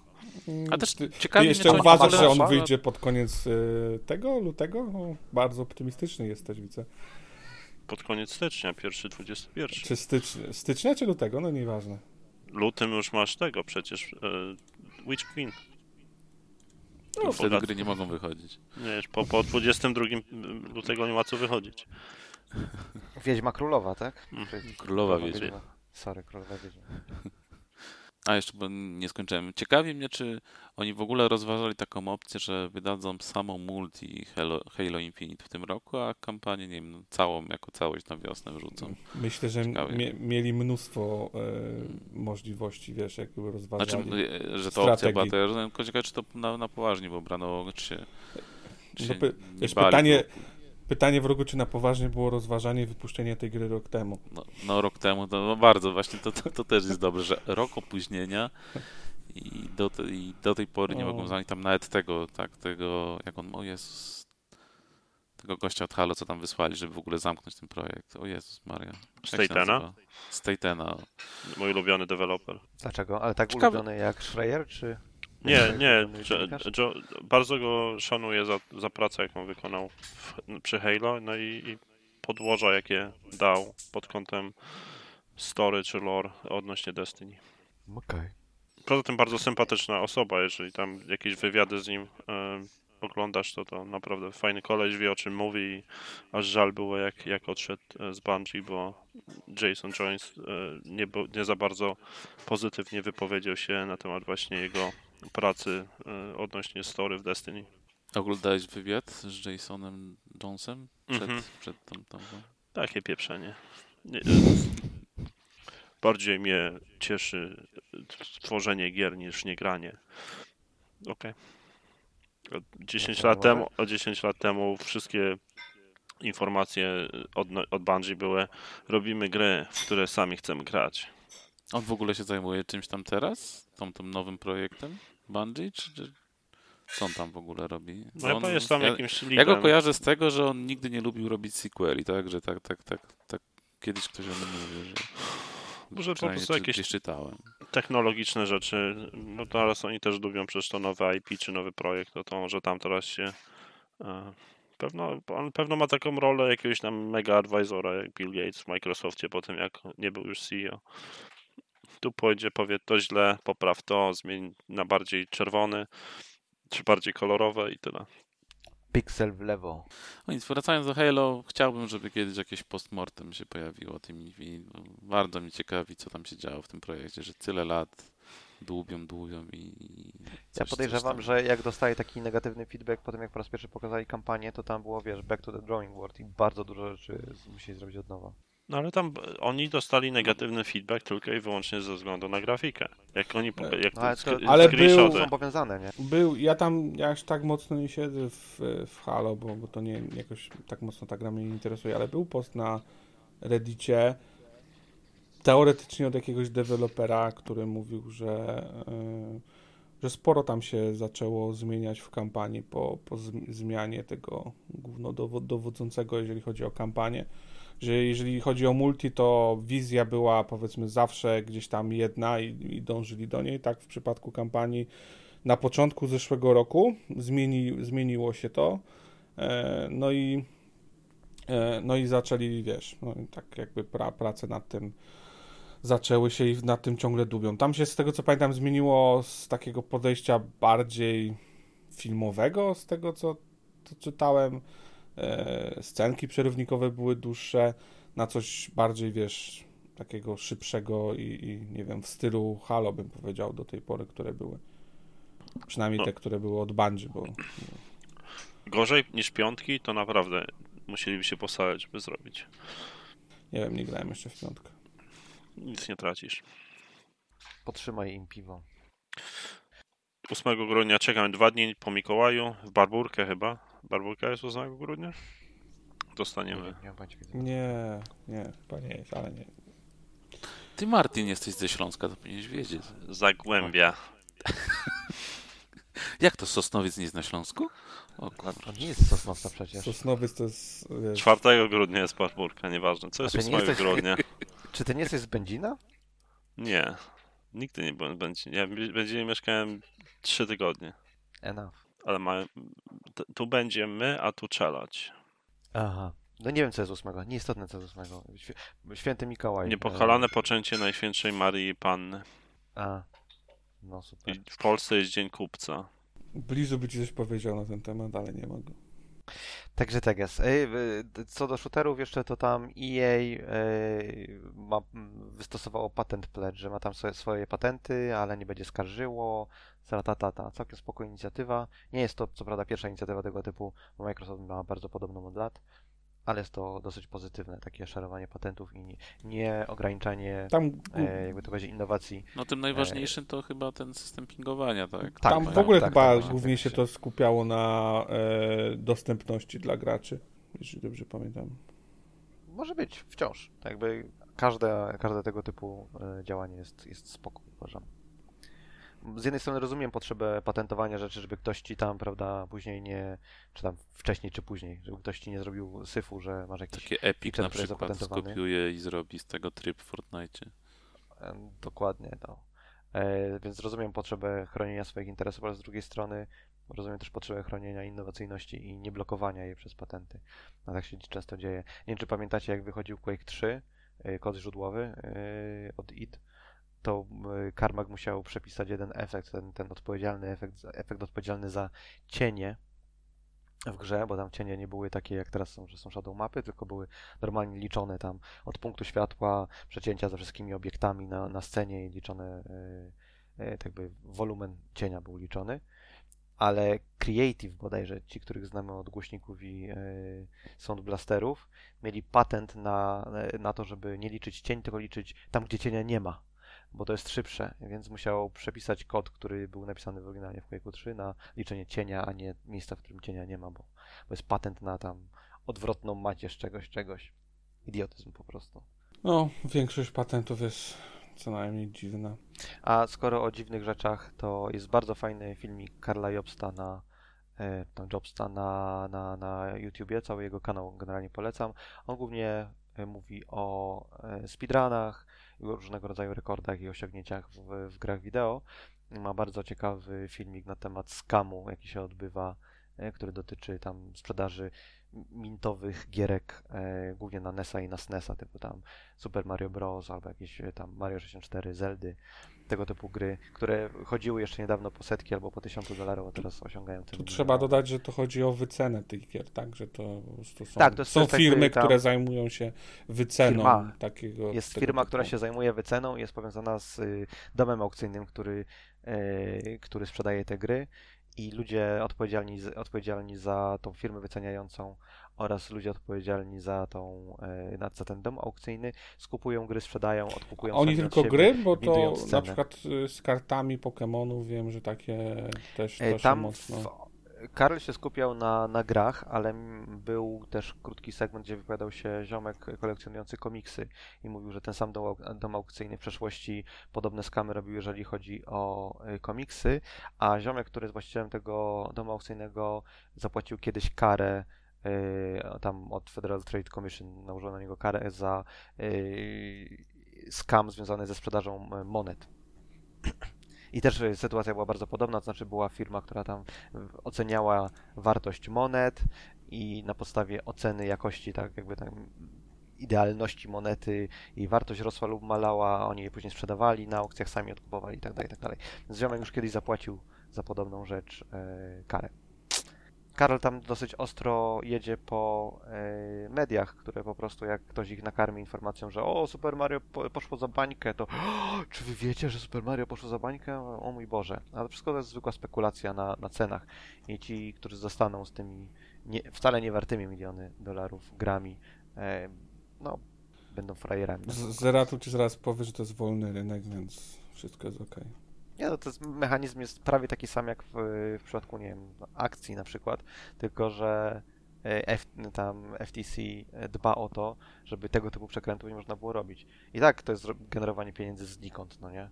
A też mnie, jeszcze uważasz, że on wyjdzie pod koniec y, tego lutego? No, bardzo optymistyczny jesteś, widzę. Pod koniec stycznia, pierwszy 21. Czy stycznia, stycznia czy lutego? No nieważne. Lutym już masz tego przecież. E, Witch Queen. No, Wtedy gry nie mogą wychodzić. Wiesz, po, po 22 lutego nie ma co wychodzić. Wiedźma Królowa, tak? Mm. To jest- Królowa Wiedźma. Sorry, Królowa Wiedźma. A jeszcze, bo nie skończyłem. Ciekawi mnie, czy oni w ogóle rozważali taką opcję, że wydadzą samą multi Halo, Halo Infinite w tym roku, a kampanię, nie wiem, no, całą, jako całość na wiosnę wrzucą. Myślę, że mieli mnóstwo e, możliwości, wiesz, jakby rozważali. Znaczy, e, że to opcja była, rozumiem, tylko ciekawe, czy to na, na poważnie, bo brano, czy się, czy No się wiesz, bali pytanie- Pytanie w rogu, czy na poważnie było rozważanie wypuszczenia tej gry rok temu. No, no rok temu, to no bardzo właśnie, to, to, to też jest dobre, że rok opóźnienia i do, te, i do tej pory nie O. mogą znaleźć tam nawet tego, tak, tego, jak on, o Jezus, tego gościa od Halo, co tam wysłali, żeby w ogóle zamknąć ten projekt. O Jezus Maria. Się Statena? nazywa? Statena. Mój ulubiony deweloper. Dlaczego? Ale tak Ciekawe. ulubiony jak Schreier, czy... Nie, nie, bardzo go szanuję za, za pracę, jaką wykonał w, przy Halo, no i, i podłoża, jakie dał pod kątem story czy lore odnośnie Destiny. Okej. Poza tym bardzo sympatyczna osoba, jeżeli tam jakieś wywiady z nim e, oglądasz, to to naprawdę fajny koleś, wie o czym mówi i aż żal było jak, jak odszedł e, z Bungie, bo Jason Jones e, nie, nie za bardzo pozytywnie wypowiedział się na temat właśnie jego pracy e, odnośnie story w Destiny. Oglądałeś wywiad z Jasonem Jonesem przed, Mhm. przed tą, tą, tą? Takie pieprzenie. Nie, e, bardziej mnie cieszy tworzenie gier niż nie granie. Okej. O 10 No to lat temu, o 10 lat temu wszystkie informacje od, od Bungie były robimy gry, w które sami chcemy grać. On w ogóle się zajmuje czymś tam teraz? Tą, tym nowym projektem Bungie? Czy, czy co on tam w ogóle robi? No on, jest tam ja, jakimś ja go kojarzę z tego, że on nigdy nie lubił robić sequeli, tak? Że tak, tak, tak, tak kiedyś ktoś o tym mówił, że Może po prostu jakieś czytałem. technologiczne rzeczy. No teraz oni też lubią przecież to nowe IP czy nowy projekt, to, to że tam teraz się e, pewno, on pewno ma taką rolę jakiegoś tam mega advisora jak Bill Gates w Microsoftie po tym jak nie był już CEO. Tu pójdzie, powie to źle, popraw to, zmień na bardziej czerwony czy bardziej kolorowe i tyle. Pixel w lewo. No nic, wracając do Halo, chciałbym, żeby kiedyś jakieś postmortem się pojawiło o tym i no, bardzo mi ciekawi, co tam się działo w tym projekcie, że tyle lat dłubią, dłubią i... Ja coś- coś podejrzewam, że jak dostaje taki negatywny feedback po tym, jak po raz pierwszy pokazali kampanię, to tam było, wiesz, back to the drawing board i bardzo dużo rzeczy musieli zrobić od nowa. No ale tam e, oni dostali negatywny feedback tylko i wyłącznie ze względu na grafikę. Jak oni poka- jak No, ale to, Ale był- są powiązane, nie? Był, ja tam ja aż tak mocno nie siedzę w, w Halo, bo, bo to nie jakoś tak mocno ta gra mnie nie interesuje, ale był post na Reddicie teoretycznie od jakiegoś dewelopera, który mówił, że, y, że sporo tam się zaczęło zmieniać w kampanii po, po zm- zmianie tego głównodowodzącego, jeżeli chodzi o kampanię. Że jeżeli chodzi o multi, to wizja była powiedzmy zawsze gdzieś tam jedna i, i dążyli do niej. Tak w przypadku kampanii na początku zeszłego roku zmieni, zmieniło się to. E, no i e, no i zaczęli, wiesz, no tak jakby pra, prace nad tym zaczęły się i nad tym ciągle dubią. Tam się z tego co pamiętam zmieniło z takiego podejścia bardziej filmowego, z tego co czytałem. E, scenki przerywnikowe były dłuższe, na coś bardziej, wiesz, takiego szybszego i, i nie wiem, w stylu Halo bym powiedział do tej pory, które były. Przynajmniej No. te, które były od Bungie, bo Gorzej niż piątki, to naprawdę musieliby się postarać, żeby zrobić. nie wiem, nie grałem jeszcze w piątkę. Nic nie tracisz. Potrzymaj im piwo. 8 grudnia czekam dwa dni po Mikołaju, w Barburkę chyba. Barburka jest 8 grudnia? Nie, Dostaniemy. nie. Nie, nie, chyba nie jest, ale nie. Ty, Martin, jesteś ze Śląska, to powinieneś wiedzieć. Zagłębia. Jak to Sosnowiec nie jest na Śląsku? O kurwa. to nie jest Sosnowca przecież. Sosnowiec to jest, wiesz, 4 grudnia jest Barburka, nieważne. Co jest A ty nie 8 jesteś- grudnia? Czy ty nie jesteś z Będzina? Nie. Nigdy nie byłem w Będzinie. Ja w Będzinie mieszkałem 3 tygodnie. Enough. Ale ma... t- tu będzie my, a tu czelać. Aha. No nie wiem, co jest ósmego. Nieistotne, co jest ósmego. Świ- Święty Mikołaj. Niepokalane poczęcie Najświętszej Marii Panny. E, A. No super. I w Polsce jest Dzień Kupca. Blizu by ci coś powiedział na ten temat, ale nie mogę. Także tak jest. Y, Co do shooterów jeszcze, to tam EA y, ma, wystosowało patent pledge, że ma tam swoje, swoje patenty, ale nie będzie skarżyło. Zaratatata. Całkiem spoko inicjatywa. Nie jest to co prawda pierwsza inicjatywa tego typu, bo Microsoft ma bardzo podobną od lat, ale jest to dosyć pozytywne, takie szerowanie patentów i nie, nie ograniczanie, Tam, e, jakby to powiedzieć, innowacji. No tym najważniejszym to chyba ten system pingowania, tak? Tak, tam tak, w ogóle tak, chyba tak, głównie tak, się tak. to skupiało na e, dostępności dla graczy, jeśli dobrze pamiętam. Może być, wciąż. Tak jakby każde, każde tego typu e, działanie jest, jest spoko, uważam. Z jednej strony rozumiem potrzebę patentowania rzeczy, żeby ktoś ci tam, prawda, później nie, czy tam wcześniej czy później, żeby ktoś ci nie zrobił syfu, że masz jakiś Takie Epic na przykład skopiuje i zrobi z tego tryb w Fortnite. Dokładnie, no. E, więc rozumiem potrzebę chronienia swoich interesów, ale z drugiej strony rozumiem też potrzebę chronienia innowacyjności i nie blokowania jej przez patenty. A tak się często dzieje. Nie wiem, czy pamiętacie, jak wychodził Quake 3, e, kod źródłowy e, od id, to e, Carmack musiał przepisać jeden efekt, ten, ten odpowiedzialny efekt, efekt odpowiedzialny za cienie w grze, bo tam cienie nie były takie jak teraz są, że są shadow mapy, tylko były normalnie liczone tam od punktu światła, przecięcia ze wszystkimi obiektami na, na scenie i liczone, e, tak jakby wolumen cienia był liczony. Ale Creative bodajże, ci, których znamy od głośników i e, sound blasterów, mieli patent na, na to, żeby nie liczyć cień, tylko liczyć tam, gdzie cienia nie ma, bo to jest szybsze, więc musiał przepisać kod, który był napisany w oryginalnie w Quake'u 3 na liczenie cienia, a nie miejsca, w którym cienia nie ma, bo, bo jest patent na tam odwrotną macierz czegoś, czegoś. Idiotyzm po prostu. No, większość patentów jest co najmniej dziwna. A skoro o dziwnych rzeczach, to jest bardzo fajny filmik Karla Jobsta na, e, tam Jobsta na, na, na YouTubie, cały jego kanał generalnie polecam. On głównie e, mówi o e, speedrunach, różnego rodzaju rekordach i osiągnięciach w, w grach wideo. Ma bardzo ciekawy filmik na temat skamu, jaki się odbywa, e, który dotyczy tam sprzedaży mintowych gierek, e, głównie na NESa i na SNESa, typu tam Super Mario Bros. albo jakieś e, tam Mario 64, Zeldy, tego typu gry, które chodziły jeszcze niedawno po setki albo po tysiącu dolarów, a teraz osiągają Tu ten trzeba dodać, że to chodzi o wycenę tych gier, tak? Że to prostu są, Tak, to są tak firmy, tam- które zajmują się wyceną Firma. takiego. Jest firma, typu. która się zajmuje wyceną i jest powiązana z y, domem aukcyjnym, który, y, który sprzedaje te gry i ludzie odpowiedzialni, odpowiedzialni za tą firmę wyceniającą oraz ludzie odpowiedzialni za, tą, na- za ten dom aukcyjny skupują gry, sprzedają, odkupują Oni tylko siebie. gry, bo to na przykład y, z kartami Pokémonów wiem, że takie też E, się Tam mocno. w, Karl się skupiał na, na grach, ale był też krótki segment, gdzie wypowiadał się ziomek kolekcjonujący komiksy i mówił, że ten sam dom, dom aukcyjny w przeszłości podobne skamy robił, jeżeli chodzi o y, komiksy, a ziomek, który jest właścicielem tego domu aukcyjnego, zapłacił kiedyś karę y, tam od Federal Trade Commission nałożono na niego karę za y, skam związany ze sprzedażą y, monet. I też y, sytuacja była bardzo podobna, to znaczy była firma, która tam w- oceniała wartość monet i na podstawie oceny jakości, tak jakby idealności monety i wartość rosła lub malała, oni je później sprzedawali na aukcjach, sami odkupowali i tak dalej, i tak ziomek już kiedyś zapłacił za podobną rzecz e, karę. Karol tam dosyć ostro jedzie po e, mediach, które po prostu jak ktoś ich nakarmi informacją, że o, Super Mario po, poszło za bańkę, to czy wy wiecie, że Super Mario poszło za bańkę? O mój Boże. Ale wszystko to jest zwykła spekulacja na, na cenach. I ci, którzy zostaną z tymi nie, wcale nie wartymi miliony dolarów grami, e, no, będą frajerami. Z- Zeratu ci zaraz powie, że to jest wolny rynek, więc wszystko jest okej. Nie, no to mechanizm jest prawie taki sam jak w, w przypadku, nie wiem, akcji na przykład, tylko że e, F, tam FTC dba o to, żeby tego typu przekrętów nie można było robić. I tak to jest generowanie pieniędzy znikąd, no nie?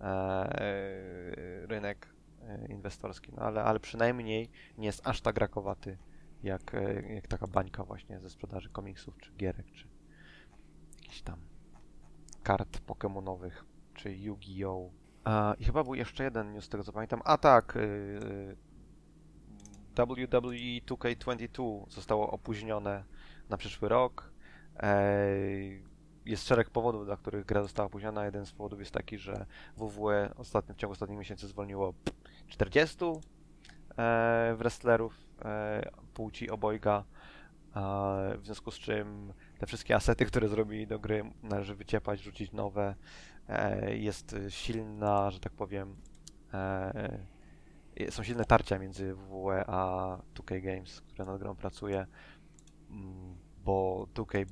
E, rynek e, inwestorski, no ale, ale przynajmniej nie jest aż tak rakowaty jak, e, jak taka bańka właśnie ze sprzedaży komiksów, czy gierek, czy jakichś tam kart pokemonowych, czy Yu-Gi-Oh! I chyba był jeszcze jeden news, z tego co pamiętam. A tak, y, y, WWE 2K22 zostało opóźnione na przyszły rok. Ej, Jest szereg powodów, dla których gra została opóźniona. Jeden z powodów jest taki, że WWE ostatnio, w ciągu ostatnich miesięcy zwolniło 40 e, wrestlerów e, płci obojga, e, w związku z czym te wszystkie asety, które zrobili do gry należy wyciepać, rzucić nowe. E, jest silna, że tak powiem, e, są silne tarcia między WWE a 2K Games, które nad grą pracuje, mm, bo 2K, e,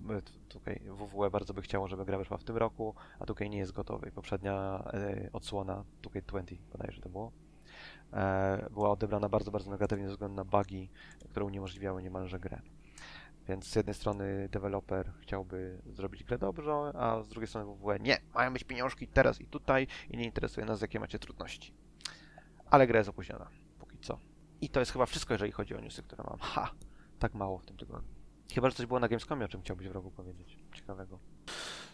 2K, WWE bardzo by chciało, żeby gra wyszła w tym roku, a 2K nie jest gotowy. Poprzednia e, odsłona 2K20 bodajże to było, e, była odebrana bardzo, bardzo negatywnie ze względu na bugi, które uniemożliwiały niemalże grę. Więc z jednej strony deweloper chciałby zrobić grę dobrze, a z drugiej strony WWE nie, mają być pieniążki teraz i tutaj i nie interesuje nas, jakie macie trudności. Ale gra jest opóźniona, póki co. I to jest chyba wszystko, jeżeli chodzi o newsy, które mam. Ha! Tak mało w tym tygodniu. Chyba, że coś było na Gamescomie, o czym chciałbyś w rogu powiedzieć. Ciekawego.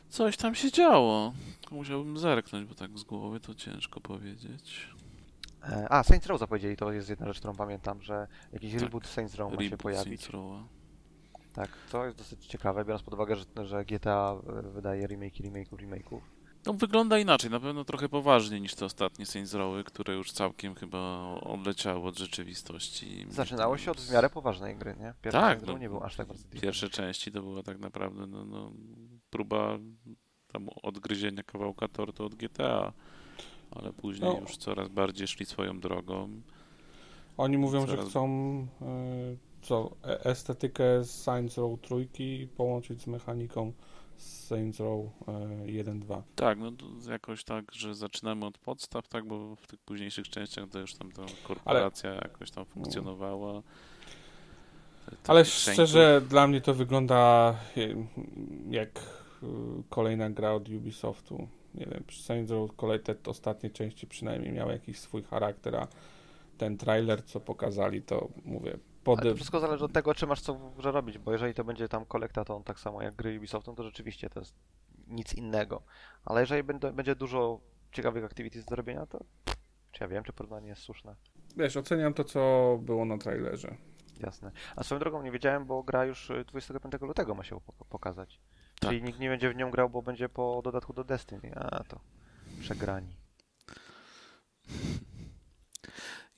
Coś tam się działo. Musiałbym zerknąć, bo tak z głowy to ciężko powiedzieć. E, A, Saints Row zapowiedzieli, to jest jedna rzecz, którą pamiętam, że jakiś Tak. reboot Saints Row ma się Reboot pojawić. Saints Row'a. Tak, to jest dosyć ciekawe, biorąc pod uwagę, że, że GTA e, wydaje remake, remake'ów, remake'ów. No wygląda inaczej, na pewno trochę poważniej niż te ostatnie Saints Row'y, które już całkiem chyba odleciały od rzeczywistości. Zaczynało się od w miarę poważnej gry, nie? Pierwszy Tak, no, nie był aż tak bardzo. Pierwsze części to była tak naprawdę no, no, próba tam odgryzienia kawałka tortu od GTA, ale później No. już coraz bardziej szli swoją drogą. Oni mówią, Zaraz- że chcą e, co, e- estetykę z Saints Row trójki połączyć z mechaniką z Saints Row e, 1-2. Tak, no jakoś tak, że zaczynamy od podstaw, tak, bo w tych późniejszych częściach to już tam ta korporacja jakoś tam funkcjonowała. Te- te Ale tych szczerze, dla mnie to wygląda e, jak e, kolejna gra od Ubisoftu. Nie wiem, przy Saints Row te ostatnie części przynajmniej miały jakiś swój charakter, a ten trailer, co pokazali, to mówię, pod... Ale to wszystko zależy od tego, czy masz co w grze robić, bo jeżeli to będzie tam kolektaton tak samo jak gry Ubisoftu, to rzeczywiście to jest nic innego. Ale jeżeli będzie dużo ciekawych activities do robienia, to czy ja wiem, czy porównanie jest słuszne. Wiesz, oceniam to, co było na trailerze. Jasne. A swoją drogą nie wiedziałem, bo gra już y, 25 lutego ma się pok- pokazać. Tak. Czyli nikt nie będzie w nią grał, bo będzie po dodatku do Destiny. A to przegrani.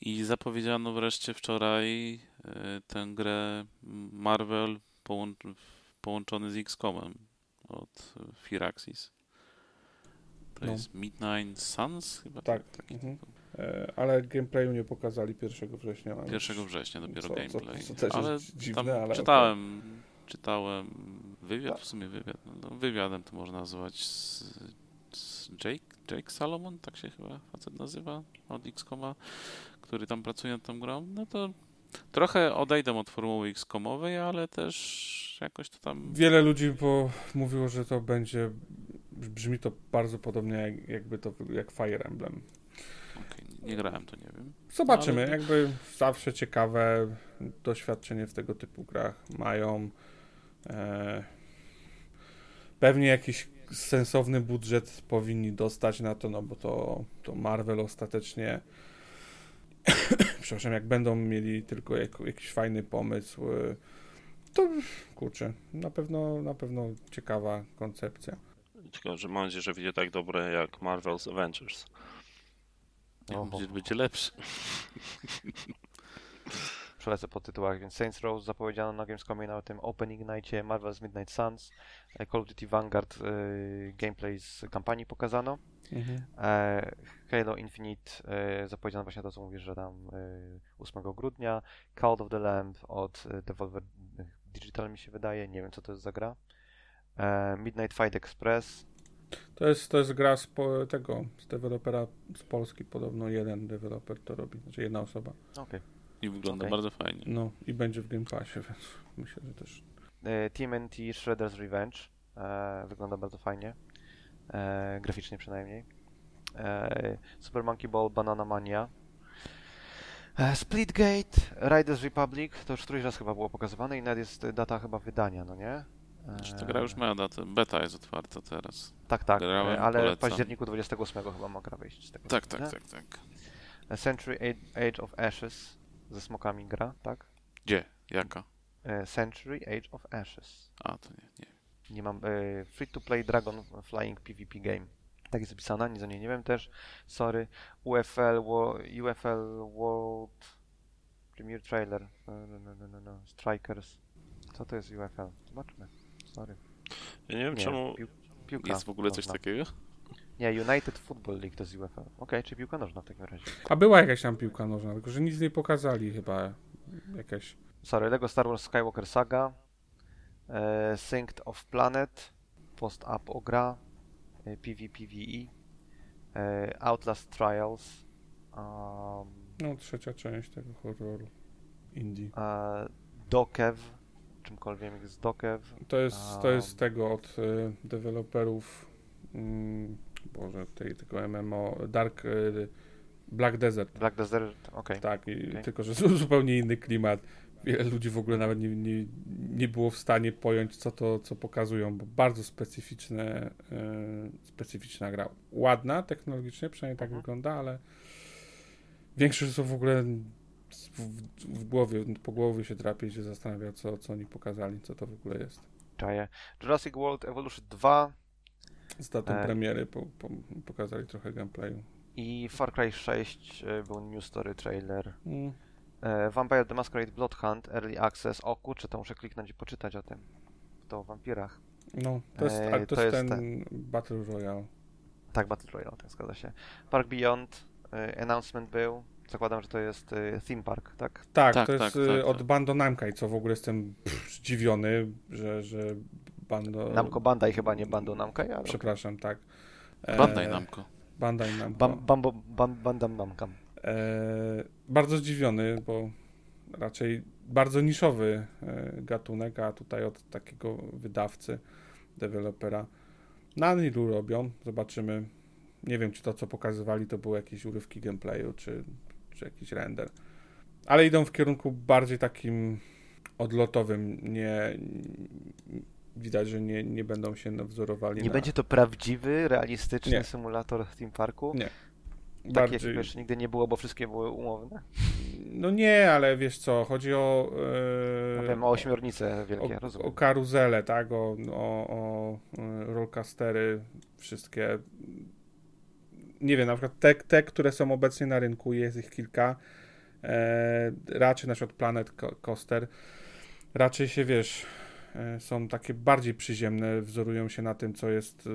I zapowiedziano wreszcie wczoraj tę grę Marvel połącz- połączony z XCOMem od Firaxis. To No. jest Midnight Suns chyba? Tak. Taki Mhm. E, ale gameplayu nie pokazali 1 września. ale 1 września dopiero Co- co- gameplay. co też ale jest dziwne, ale czytałem, czytałem wywiad, w sumie wywiad, no, wywiadem to można nazwać z, z Jake, Jake Salomon, tak się chyba facet nazywa, od XCOMa, który tam pracuje nad tą grą, no to trochę odejdę od formuły XCOMowej, ale też jakoś to tam... Wiele ludzi mówiło, że to będzie. Brzmi to bardzo podobnie, jak, jakby to jak Fire Emblem. okej, nie grałem, to nie wiem. Zobaczymy. Ale- Jakby zawsze ciekawe doświadczenie w tego typu grach mają. E, pewnie jakiś sensowny budżet powinni dostać na to, no bo to, to Marvel ostatecznie. Przepraszam, jak będą mieli tylko jak, jakiś fajny pomysł, e, to kurczę, na pewno, na pewno ciekawa koncepcja. Tylko, że mam nadzieję, że wyjdzie tak dobre jak Marvel's Avengers. Będzie, będzie lepszy. Przelecę po tytułach, więc Saints Row zapowiedziano na Gamescomie na tym Open Ignite, Marvel's Midnight Suns, Call of Duty Vanguard e, gameplay z kampanii pokazano. Mhm. E, Halo Infinite e, zapowiedziano właśnie to, co mówisz, że tam e, 8 grudnia. Cult of the Lamb od e, Devolver Digital mi się wydaje, nie wiem co to jest za gra. E, Midnight Fight Express. To jest, to jest gra z po, tego, z dewelopera z Polski, podobno jeden deweloper to robi, znaczy jedna osoba. Okej. I wygląda Okej. bardzo fajnie. No i będzie w Game Passie, więc myślę, że też. E, TMNT Shredder's Revenge. E, wygląda bardzo fajnie. E, graficznie przynajmniej. E, Super Monkey Ball Banana Mania. E, Splitgate, Riders Republic, to już któryś raz chyba było pokazywane i nawet jest data chyba wydania, no nie? Znaczy, ta gra już ma datę, beta jest otwarta teraz. Tak, tak, grałem, e, ale w polecam. październiku 28 chyba ma gra wyjść. Z tego Tak, tak, tak, tak. E, Century Age- of Ashes ze smokami gra, tak? Gdzie? Jaka? E, Century Age of Ashes. A, to nie, nie. Nie mam. E, free to play Dragon Flying PvP game. Tak jest zapisana, nic o niej nie wiem też. Sorry. UFL, Wo- UFL World Premier trailer. No, no, no, no, no, no. Strikers. Co to jest UFL? Zobaczmy. Sorry. Ja nie wiem Nie, czemu. pił, piłka Jest w ogóle coś nożna. takiego? Nie, United Football League to jest UFL. Okej, czy piłka nożna w takim razie. A była jakaś tam piłka nożna, tylko że nic nie pokazali chyba. Jakaś. Sorry, Lego Star Wars Skywalker Saga. E, Synced of Planet. Post-up o gra. E, PvPvE. E, Outlast Trials. Um, No, trzecia część tego horroru. Indie. e, Dokev. Czymkolwiek jest Dokev. To jest, to jest Um. tego od y, deweloperów. Mm, Boże, tej, tego MMO. Dark. Y, Black Desert. Black Desert. Okej. Tak, i Okej. tylko że zu- zupełnie inny klimat. Wiele ludzi w ogóle nawet nie, nie, nie było w stanie pojąć, co to co pokazują, bo bardzo specyficzne, e, specyficzna gra. Ładna technologicznie, przynajmniej tak Mhm. wygląda, ale większość to w ogóle w, w głowie, po głowie się drapie i się zastanawia, co, co oni pokazali, co to w ogóle jest. Czaję. Jurassic World Evolution 2 Z datą E. premiery po, po, pokazali trochę gameplayu. i Far Cry 6 e, był New Story trailer. Mm. E, Vampire the Masquerade Bloodhunt Early Access. O kurczę, to muszę kliknąć i poczytać o tym. To o wampirach. No, to jest, E, to, to jest jest ten Battle Royale. Tak, Battle Royale, tak zgadza się. Park Beyond, e, announcement był. Zakładam, że to jest e, theme park, tak? Tak, Tak, to jest tak, tak, od tak. Bando Namkai, co w ogóle jestem pff, zdziwiony, że, że Bando... Namco Bandai chyba nie Bando Namkai, ale... Przepraszam, tak. E, Bandai Namco. Bandai Namco. Bam, bambo, bam, bandam Namkam. E, bardzo zdziwiony, bo raczej bardzo niszowy e, gatunek, a tutaj od takiego wydawcy, dewelopera. Na Nilu robią, zobaczymy. Nie wiem, czy to, co pokazywali, to były jakieś urywki gameplayu, czy, czy jakiś render. Ale idą w kierunku bardziej takim odlotowym. Nie, widać, że nie, nie będą się wzorowali Nie na... będzie to prawdziwy, realistyczny Nie. symulator theme parku? Nie. Takie bardziej... jeszcze nigdy nie było, bo wszystkie były umowne. No nie, ale wiesz co, chodzi o... E, wiem, o ośmiornice wielkie, o, rozumiem. o karuzele, tak, o, o, o e, rollcastery, wszystkie. Nie wiem, na przykład te, te, które są obecnie na rynku, jest ich kilka. E, raczej na przykład Planet Co- Coaster. Raczej się wiesz, e, są takie bardziej przyziemne, wzorują się na tym, co jest,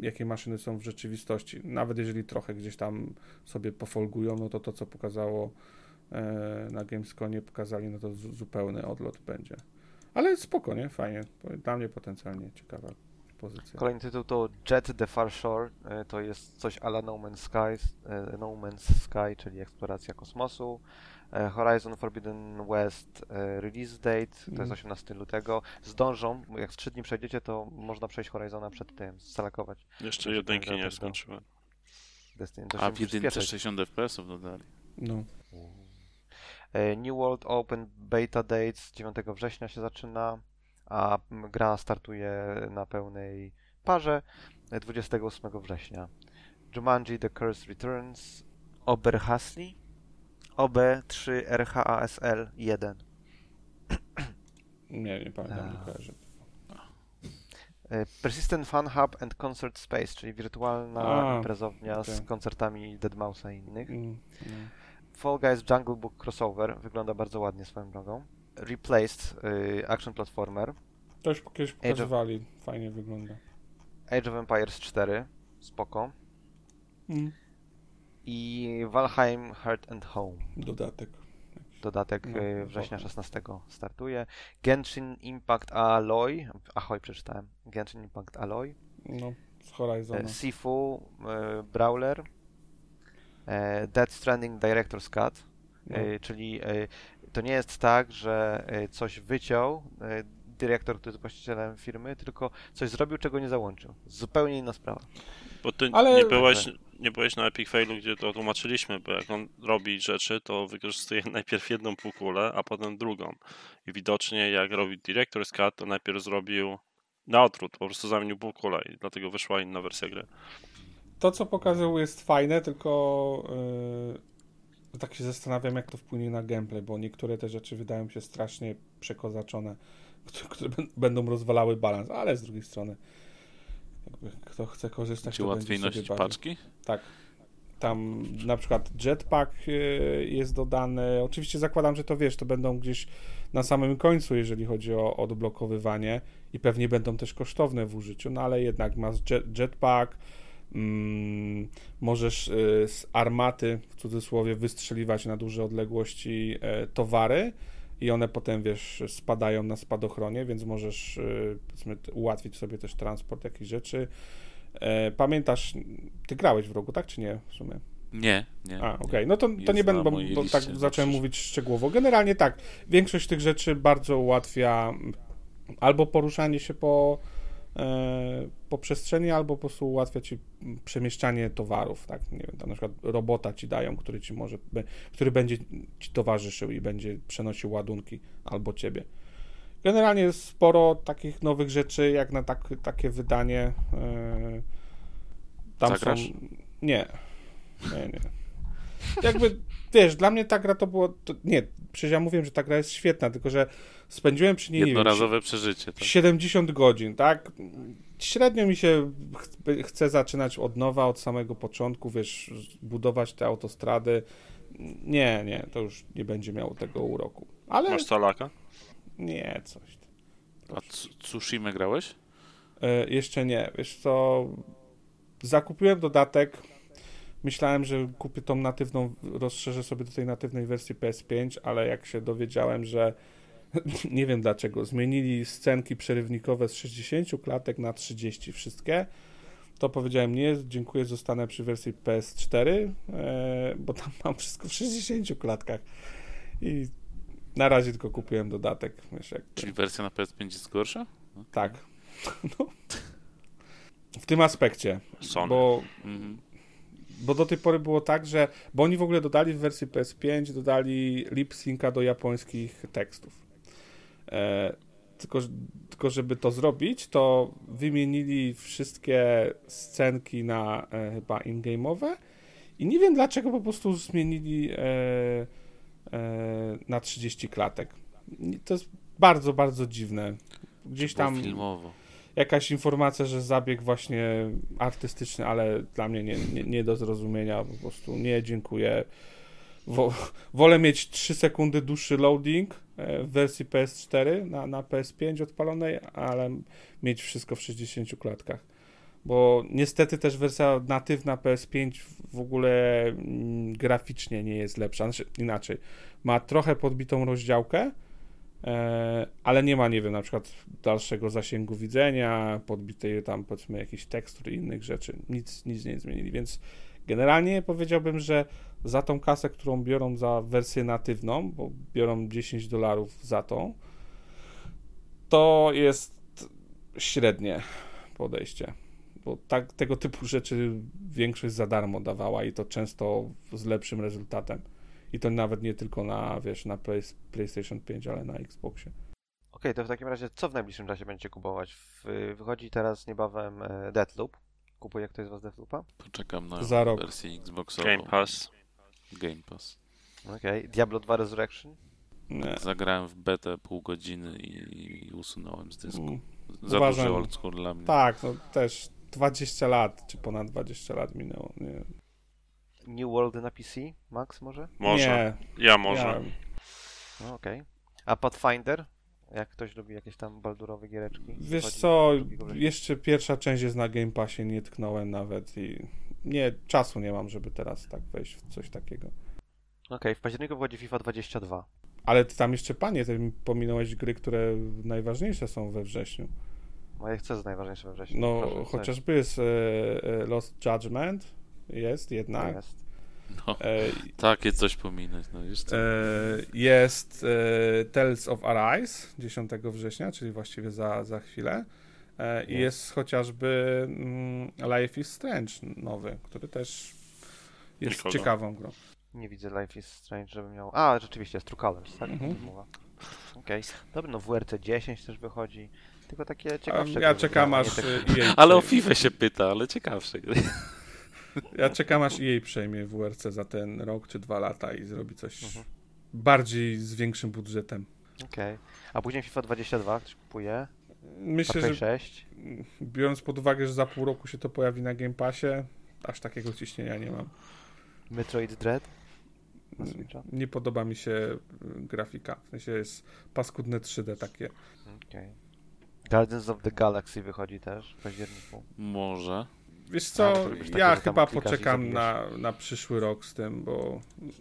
jakie maszyny są w rzeczywistości. Nawet jeżeli trochę gdzieś tam sobie pofolgują, no to to, co pokazało e, na Gamesconie, pokazali, no to zu- zupełny odlot będzie. Ale spokojnie, fajnie. Dla mnie potencjalnie ciekawa pozycja. Kolejny tytuł to Jet the Far Shore. E, To jest coś ala No Man's Sky, e, no Man's Sky, czyli eksploracja kosmosu. E, Horizon Forbidden West release date to jest 18 lutego. Zdążą, bo jak w 3 dni przejdziecie, to można przejść Horizona przed tym, skalakować Jeszcze jedynki nie skończyłem. Destiny. To A w jedynce przyspieszyć. 60 FPS-ów dodali. No. New World Open Beta Dates 9 września się zaczyna, a gra startuje na pełnej parze e, 28 września. Jumanji The Curse Returns, Oberhasli, OB3RHASL 1. Nie, nie pamiętam, nie kojarzę. E, Persistent Fun Hub and Concert Space, czyli wirtualna A, imprezownia z okej. koncertami Deadmausa i innych. Mm, no. Fall Guys Jungle Book Crossover wygląda bardzo ładnie swoją drogą. Replaced y, Action Platformer. To już kiedyś of- pokazywali, fajnie wygląda. Age of Empires 4, spoko. Mm. I Valheim Heart and Home, Dodatek. dodatek No, y, września spoko. 16 startuje. Genshin Impact Alloy, Ahoj przeczytałem, Genshin Impact Alloy. No, z Horizona. E, Sifu y, Brawler. E, Dead Stranding Director's Cut, No. y, czyli to nie jest tak, że y, coś wyciął y, dyrektor, który jest właścicielem firmy, tylko coś zrobił, czego nie załączył. Zupełnie inna sprawa. Bo ty Ale- nie, byłeś, nie byłeś na Epic Failu, gdzie to tłumaczyliśmy, bo jak on robi rzeczy, to wykorzystuje najpierw jedną półkulę, a potem drugą. I widocznie jak robi Director's Cut, to najpierw zrobił na odwrót, po prostu zamienił półkulę i dlatego wyszła inna wersja gry. To, co pokazał, jest fajne, tylko yy, tak się zastanawiam, jak to wpłynie na gameplay, bo niektóre te rzeczy wydają się strasznie przekozaczone, które, które bę- będą rozwalały balans, ale z drugiej strony, kto chce korzystać, Czy to łatwiej będzie sobie nosić bawił. paczki? Tak. tam na przykład jetpack e, jest dodany. Oczywiście zakładam, że to wiesz, to będą gdzieś na samym końcu, jeżeli chodzi o odblokowywanie i pewnie będą też kosztowne w użyciu, no ale jednak masz jet, jetpack, możesz e, z armaty, w cudzysłowie, wystrzeliwać na duże odległości e, towary i one potem, wiesz, spadają na spadochronie, więc możesz e, powiedzmy, ułatwić sobie też transport jakichś rzeczy. E, Pamiętasz, ty grałeś w rogu, tak czy nie w sumie? Nie, nie. A, okej, no to, to nie będę, bo, bo tak zacząłem mówić szczegółowo. Generalnie tak, większość tych rzeczy bardzo ułatwia albo poruszanie się po, po przestrzeni, albo po prostu ułatwia ci przemieszczanie towarów, tak, nie wiem, tam na przykład robota ci dają, który ci może, który będzie ci towarzyszył i będzie przenosił ładunki, albo ciebie. Generalnie jest sporo takich nowych rzeczy, jak na tak, takie wydanie. E, tam Zagrasz? są... Nie. Nie, nie. Jakby, wiesz, dla mnie ta gra to było... To, nie, przecież ja mówiłem, że ta gra jest świetna, tylko że spędziłem przy niej, nie wiem, Jednorazowe przeżycie. Tak? 70 godzin, tak? Średnio mi się ch- chce zaczynać od nowa, od samego początku, wiesz, budować te autostrady. Nie, nie, to już nie będzie miało tego uroku. Ale Masz salaka? nie, coś. A Tsu- Tsushima grałeś? E, jeszcze nie, wiesz co, zakupiłem dodatek, myślałem, że kupię tą natywną, rozszerzę sobie do tej natywnej wersji PS5, ale jak się dowiedziałem, że nie wiem dlaczego, zmienili scenki przerywnikowe z 60 klatek na 30 wszystkie, to powiedziałem nie, dziękuję, zostanę przy wersji PS4, e, bo tam mam wszystko w 60 klatkach i na razie tylko kupiłem dodatek, wiesz, jak Czyli wersja na PS5 jest gorsza? tak. No. W tym aspekcie, Sony. bo, Mhm. Bo do tej pory było tak, że bo oni w ogóle dodali w wersji PS5 dodali lip synca do japońskich tekstów. E, tylko, tylko żeby to zrobić, to wymienili wszystkie scenki na e, chyba in-game'owe i nie wiem dlaczego po prostu zmienili e, e, na 30 klatek. To jest bardzo, bardzo dziwne. Gdzieś tam filmowo. Jakaś informacja, że zabieg właśnie artystyczny, ale dla mnie nie, nie, nie do zrozumienia, po prostu nie, dziękuję. Wo, wolę mieć 3 sekundy dłuższy loading e, w wersji PS4 na, na PS5 odpalonej, ale mieć wszystko w 60 klatkach. Bo niestety też wersja natywna PS5 w ogóle mm, graficznie nie jest lepsza. Znaczy, inaczej, ma trochę podbitą rozdziałkę, ale nie ma, nie wiem, na przykład dalszego zasięgu widzenia, podbitej tam powiedzmy jakichś tekstur i innych rzeczy. Nic, nic nie zmienili, więc generalnie powiedziałbym, że za tą kasę, którą biorą za wersję natywną, bo biorą 10 dolarów za tą, to jest średnie podejście. Bo tak, tego typu rzeczy większość za darmo dawała i to często z lepszym rezultatem. I to nawet nie tylko na, wiesz, na Play, PlayStation 5, ale na Xboxie. Okej, to w takim razie co w najbliższym czasie będziecie kupować? Wychodzi teraz niebawem e, Deathloop. Kupuje ktoś z was Deathloopa? Poczekam na Za rok. wersję Xboxową. Game Pass. Game Pass. Okej. Diablo 2 Resurrection? Nie. Zagrałem w betę pół godziny i, i usunąłem z dysku. Mm, Za uważam- duży old school dla mnie. Tak, no też 20 lat, czy ponad 20 lat minęło. Nie. New World na PC? Max może? Może. Nie, Ja może. Ja, No, okej. A Pathfinder? Jak ktoś lubi jakieś tam baldurowe giereczki? wiesz Wychodzi co, 2 września. jeszcze pierwsza część jest na Game Passie, nie tknąłem nawet i nie, czasu nie mam, żeby teraz tak wejść w coś takiego. Okej, w październiku wychodzi FIFA 22. Ale ty tam jeszcze, panie, ty mi pominąłeś gry, które najważniejsze są we wrześniu. Moje chcę z najważniejsze we wrześniu. No, Proszę, co chociażby jest e, e, Lost Judgment, jest jednak. Jest. No, E, takie coś pominąć, no co? E, jest e, Tales of Arise 10 września, czyli właściwie za, za chwilę. E, I Jest. jest chociażby mm, Life is Strange nowy, który też jest Nikogo. ciekawą grą. Nie widzę Life is Strange, żeby miał... A, rzeczywiście, jest True Colors, tak? Mhm. Mowa. Okej. Dobra, no WRC 10 też wychodzi. Tylko takie ciekawsze ja czekam aż tak- Ale o. FIFA się pyta, ale ciekawsze. Ja czekam aż EA przejmie WRC za ten rok czy dwa lata i zrobi coś Mhm. bardziej z większym budżetem. Okej. A później FIFA 22 ktoś kupuje. Myślę, że 6. biorąc pod uwagę, że za pół roku się to pojawi na Game Passie, aż takiego ciśnienia nie mam. Metroid Dread? Switcha? Nie podoba mi się y, grafika. W sensie jest paskudne 3D takie. Okej. Guardians of the Galaxy wychodzi też w październiku. Może. Wiesz A, co, takie, ja chyba poczekam na, na przyszły rok z tym, bo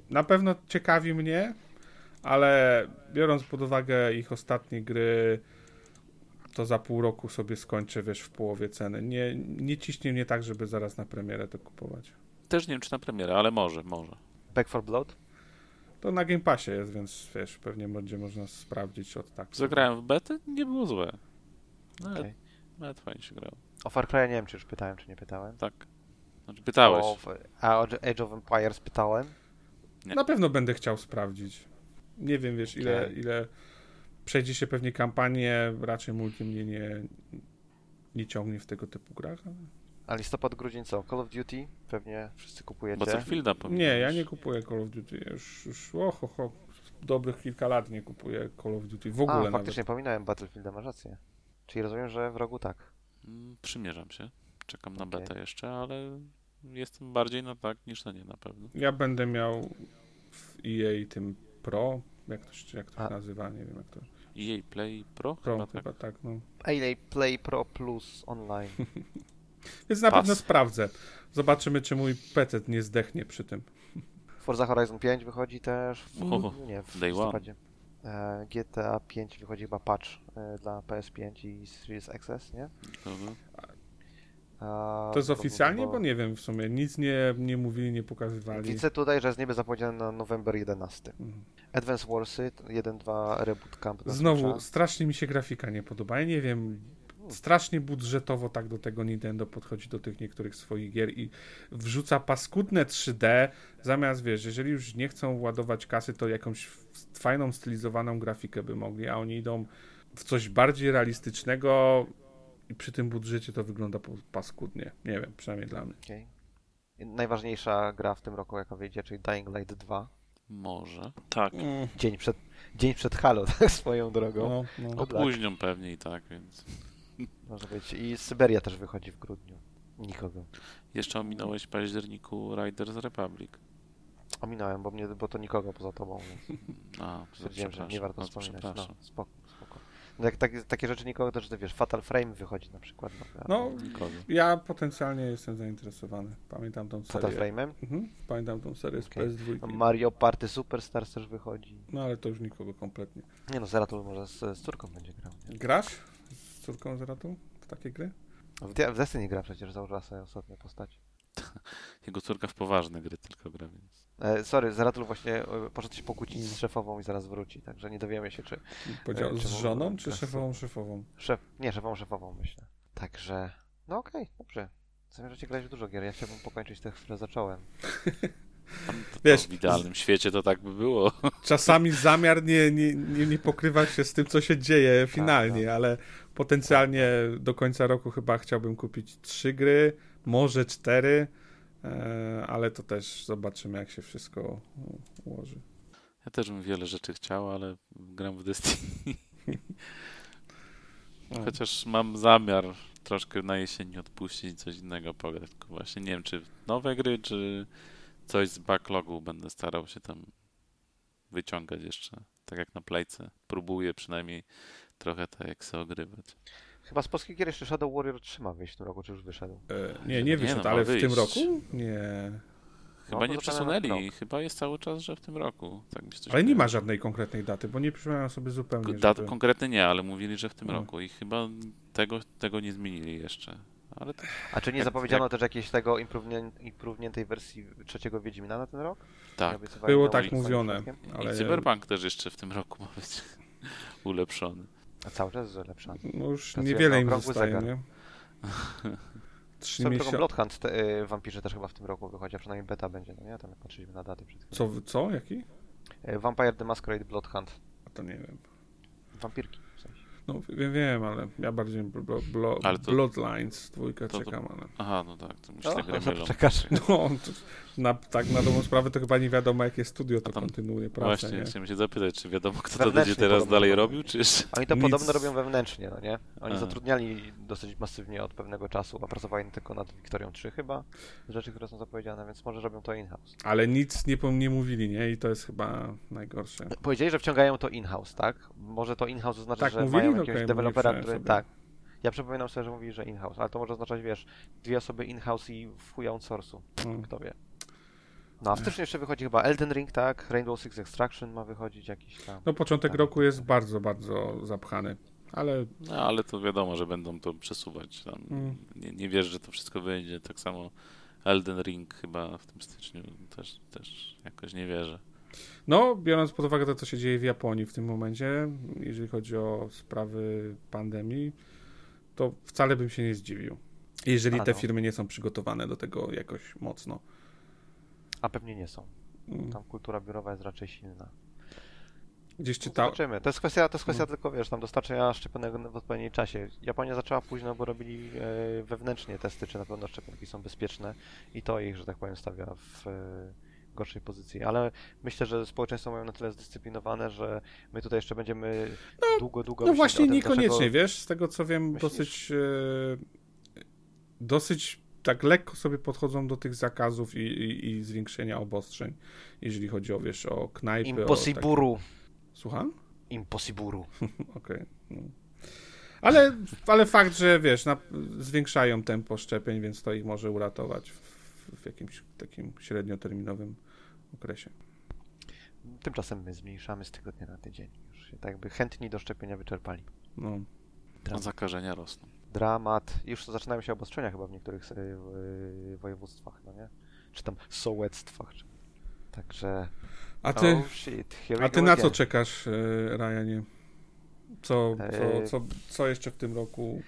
na pewno ciekawi mnie, ale biorąc pod uwagę ich ostatnie gry, to za pół roku sobie skończę, wiesz, w połowie ceny. Nie, nie ciśnie mnie tak, żeby zaraz na premierę to kupować. Też nie wiem, czy na premierę, ale może, może. Back for Blood? To na Game Passie jest, więc wiesz, pewnie będzie można sprawdzić od tak. Zagrałem w betę, nie było złe. Nawet, Okej. nawet fajnie się grało. O Far Cry nie wiem, czy już pytałem, czy nie pytałem. Tak. Znaczy, pytałeś. O, a o Age of Empires pytałem. Nie. Na pewno będę chciał sprawdzić. Nie wiem, wiesz, ile, Okej. ile przejdzie się pewnie kampanię, raczej multi mnie nie, nie ciągnie w tego typu grach. ale- A listopad, grudzień co? Call of Duty? Pewnie wszyscy kupujecie. Battlefielda Nie, pominąłeś. ja nie kupuję Call of Duty. Już, już oho, ho, dobrych kilka lat nie kupuję Call of Duty. W ogóle A, nawet. faktycznie pominąłem Battlefielda, masz rację. Czyli rozumiem, że w rogu tak. Mm, Przymierzam się. Czekam na betę jeszcze, ale jestem bardziej na tak niż na nie na pewno. Ja będę miał w EA tym Pro, jak to, się- jak to się nazywa, nie wiem jak to. EA Play Pro? Pro, Chyba tak. chyba tak, no. EA Play Pro Plus online. Więc na Pas. pewno sprawdzę. Zobaczymy, czy mój PC nie zdechnie przy tym. Forza Horizon 5 wychodzi też. W, O, nie, w day one. listopadzie. E, GTA 5 wychodzi chyba patch e, dla PS5 i Series XS, nie? Mhm. A, To jest bo- oficjalnie? Bo nie wiem w sumie. Nic nie, nie mówili, nie pokazywali. Widzę tutaj, że jest niby zapowiedziane na November 11. Mhm. Advance Warsy 1.2 Reboot Camp. Znowu, strasznie mi się grafika nie podoba. Ja nie wiem, strasznie budżetowo tak do tego Nintendo podchodzi do tych niektórych swoich gier i wrzuca paskudne 3D, zamiast, wiesz, jeżeli już nie chcą ładować kasy, to jakąś fajną, stylizowaną grafikę by mogli, a oni idą w coś bardziej realistycznego i przy tym budżecie to wygląda po- paskudnie. Nie wiem, przynajmniej dla mnie. I Najważniejsza gra w tym roku, jaka wyjdzie, czyli Dying Light 2. Może. Tak. Dzień przed, dzień przed Halo, tak swoją drogą. No, no. Opóźnią pewnie i tak, więc. Może być. I Syberia też wychodzi w grudniu. Nikogo. Jeszcze ominąłeś w październiku Riders Republic. Ominąłem, bo, mnie, bo to nikogo poza tobą. Więc A, stwierdziłem, że nie warto No to wspominać. No, spoko, spoko. No jak tak, takie rzeczy nikogo też, wiesz, Fatal Frame wychodzi na przykład. No, No, Nikogo. ja potencjalnie jestem zainteresowany. Pamiętam tą Fatal serię. Frame'em. Mhm, pamiętam tą serię z Okej. PS2. No, Mario Party Superstars też wychodzi. No ale to już nikogo kompletnie. Nie no, Zeratul może z, z córką będzie grał. Nie? Grasz z córką Zeratu w takie gry? W, Dia- w Destiny gra przecież, założyła sobie ostatnio postać. Jego córka w poważne gry tylko gra, więc. E, sorry, Zeratul właśnie e, poszedł się pokłócić z szefową i zaraz wróci, także nie dowiemy się, czy Podział E, z żoną, czy tak, szefową, szefową? szef, nie, szefową, szefową myślę. Także, no okej, dobrze. Zamierzacie grać w dużo gier, ja chciałbym pokończyć te, które zacząłem. To, Wiesz, w idealnym świecie to tak by było. Czasami zamiar nie, nie, nie, nie pokrywa się z tym, co się dzieje finalnie, tak. ale potencjalnie do końca roku chyba chciałbym kupić trzy gry, może cztery, e, ale to też zobaczymy, jak się wszystko ułoży. Ja też bym wiele rzeczy chciał, ale gram w Destiny. Chociaż mam zamiar troszkę na jesieni odpuścić coś innego pograć. Tylko właśnie nie wiem, czy nowe gry, czy coś z backlogu będę starał się tam wyciągać jeszcze. Tak jak na playce. Próbuję przynajmniej trochę tak jak sobie ogrywać. Chyba z polskich gier jeszcze Shadow Warrior 3 ma wyjść w tym roku, czy już wyszedł? E, nie, Nie, nie no, wyszedł, ma ale w tym roku? Nie. Chyba to nie przesunęli. Chyba jest cały czas, że w tym roku. Tak mi się coś Ale nie ma żadnej konkretnej daty, bo nie przypominam sobie zupełnie, Dat żeby... konkretnie nie, ale mówili, że w tym No. roku i chyba tego, tego nie zmienili jeszcze. Ale tak, A czy nie Jak- zapowiedziano jak- też jakiejś tego imprówniętej wersji trzeciego Wiedźmina na ten rok? tak. Nie Było nową tak mówione, ale I Cyberpunk też jeszcze w tym roku ma być ulepszony. A cały czas jest lepsza. no już Pracują niewiele im zostaje, zegar. nie? Trzy miesiące... Bloodhunt te, y, Vampirze też chyba w tym roku wychodzi, a przynajmniej beta będzie, no nie? Tam jak patrzyliśmy na daty przed chwilą. Co, co? Jaki? Y, Vampire the Masquerade Bloodhunt. A to nie wiem. Wampirki. No wiem, wiem, ale ja bardziej blo, blo, Ale to- Bloodlines dwójkę to- to- czekam, ale... Aha, no tak, to mi się gry mylą. czekasz. No, to na, tak na dobrą sprawę to chyba nie wiadomo, jakie studio to tam- kontynuuje pracę, Właśnie, nie? chciałem się zapytać, czy wiadomo, kto to będzie teraz podobno dalej robił, czy. Oni to Nic. podobno robią wewnętrznie, no nie? Oni A. zatrudniali dosyć masywnie od pewnego czasu, a pracowali tylko nad Wiktorią 3 chyba, z rzeczy, które są zapowiedziane, więc może robią to in-house. Ale nic nie, nie mówili, nie? I to jest chyba najgorsze. Powiedzieli, że wciągają to in-house, tak? Może to in-house oznacza, Tak że mówili? mają jakiegoś mówili dewelopera, sobie. który... Tak. Ja przypominam sobie, że mówili, że in-house, ale to może oznaczać, wiesz, dwie osoby in-house i w chuja outsource'u, No. kto wie. No a w styczniu jeszcze wychodzi chyba Elden Ring, tak? Rainbow Six Extraction ma wychodzić jakiś tam. No początek Tak. roku jest bardzo, bardzo zapchany. Ale No ale to wiadomo, że będą to przesuwać. Tam. Mm. Nie, nie wierzę, że to wszystko wyjdzie. Tak samo Elden Ring chyba w tym styczniu też, też jakoś nie wierzę. No, biorąc pod uwagę to, co się dzieje w Japonii w tym momencie, jeżeli chodzi o sprawy pandemii, to wcale bym się nie zdziwił. Jeżeli A te no. firmy nie są przygotowane do tego jakoś mocno. A pewnie nie są. Mm. Tam kultura biurowa jest raczej silna. Gdzieś czytałem. Zobaczymy. To jest kwestia, to jest kwestia No. tylko, wiesz, tam dostarczenia szczepionek w odpowiednim czasie. Japonia zaczęła późno, bo robili e, wewnętrznie testy, czy na pewno szczepionki są bezpieczne i to ich, że tak powiem, stawia w e, gorszej pozycji. Ale myślę, że społeczeństwo mają na tyle zdyscyplinowane, że my tutaj jeszcze będziemy długo, długo No właśnie tym, niekoniecznie, dlaczego... wiesz, z tego co wiem, Myślisz? dosyć e, dosyć tak lekko sobie podchodzą do tych zakazów i, i, i zwiększenia obostrzeń, jeżeli chodzi o, wiesz, o knajpy, o takie... Słucham? Impossiburu. Okej. no. Ale, ale fakt, że wiesz, na, zwiększają tempo szczepień, więc to ich może uratować w, w jakimś takim średnioterminowym okresie. Tymczasem my zmniejszamy z tygodnia na tydzień. Już się tak jakby chętni do szczepienia wyczerpali. No. A zakażenia rosną. dramat. Już zaczynają się obostrzenia chyba w niektórych y, y, województwach, no nie? Czy tam sołectwach. Czy... Także. A ty, Oh shit, a ty na co czekasz, e, Ryanie? Co, co, E, co, co jeszcze w tym roku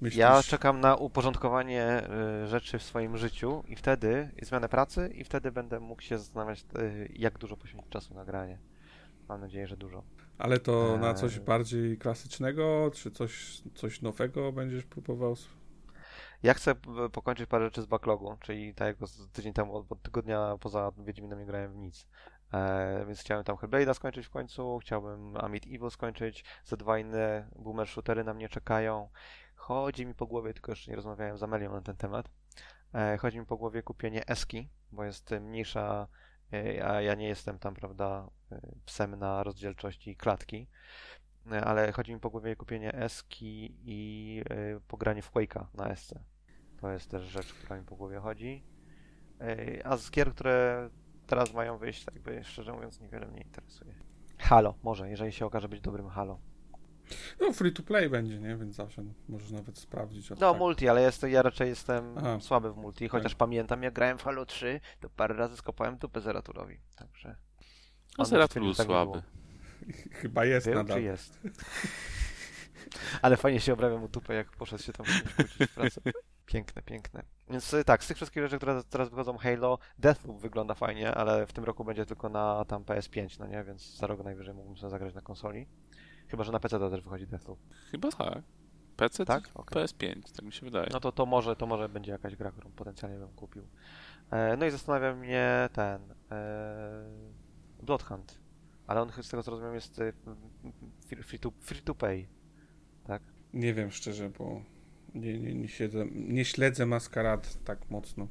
myślisz? Ja czekam na uporządkowanie y, rzeczy w swoim życiu i wtedy i zmianę pracy i wtedy będę mógł się zastanawiać, y, jak dużo poświęcić czasu na granie. Mam nadzieję, że dużo. Ale to na coś Eee. bardziej klasycznego, czy coś, coś nowego będziesz próbował? Ja chcę pokończyć parę rzeczy z backlogu, czyli tak jak z tydzień temu, od od tygodnia poza Wiedźminem nie grałem w nic. E, więc chciałem tam Hellblade'a skończyć w końcu, chciałbym Amit Evil skończyć, ze dwa inne boomer shootery na mnie czekają. Chodzi mi po głowie, tylko jeszcze nie rozmawiałem z Amelią na ten temat. E, chodzi mi po głowie kupienie Eski, bo jest e, mniejsza, e, a ja nie jestem tam, prawda, psem na rozdzielczości klatki. Ale chodzi mi po głowie kupienie Eski i pogranie w Quake'a na Esce. To jest też rzecz, która mi po głowie chodzi. A z gier, które teraz mają wyjść, tak jakby szczerze mówiąc, niewiele mnie interesuje. Halo, może, jeżeli się okaże być dobrym Halo. No, free to play będzie, nie? Więc zawsze możesz nawet sprawdzić. o No, tak. multi, ale jest, ja raczej jestem Aha. słaby w multi, chociaż pamiętam, jak grałem w Halo 3, to parę razy skopałem dupę Zeratulowi. Także A On Zeratul był tak by słaby. było. Chyba jest był nadal. czy jest? ale fajnie się obrawia mu dupę, jak poszedł się tam w pracy. Piękne, piękne. Więc y, tak, z tych wszystkich rzeczy, które teraz wychodzą, Halo, Deathloop wygląda fajnie, ale w tym roku będzie tylko na tam PS5, no nie? Więc za rok najwyżej mógłbym sobie zagrać na konsoli. Chyba, że na PC też wychodzi Deathloop. Chyba tak. PC Tak? Okej. PS5, tak mi się wydaje. No to, to może to może będzie jakaś gra, którą potencjalnie bym kupił. E, no i zastanawia mnie ten e, Bloodhunt. Ale on z tego co rozumiem jest e, free, to, free to pay. Tak? Nie wiem szczerze, bo nie, nie, nie, siedzę, nie śledzę maskarad tak mocno.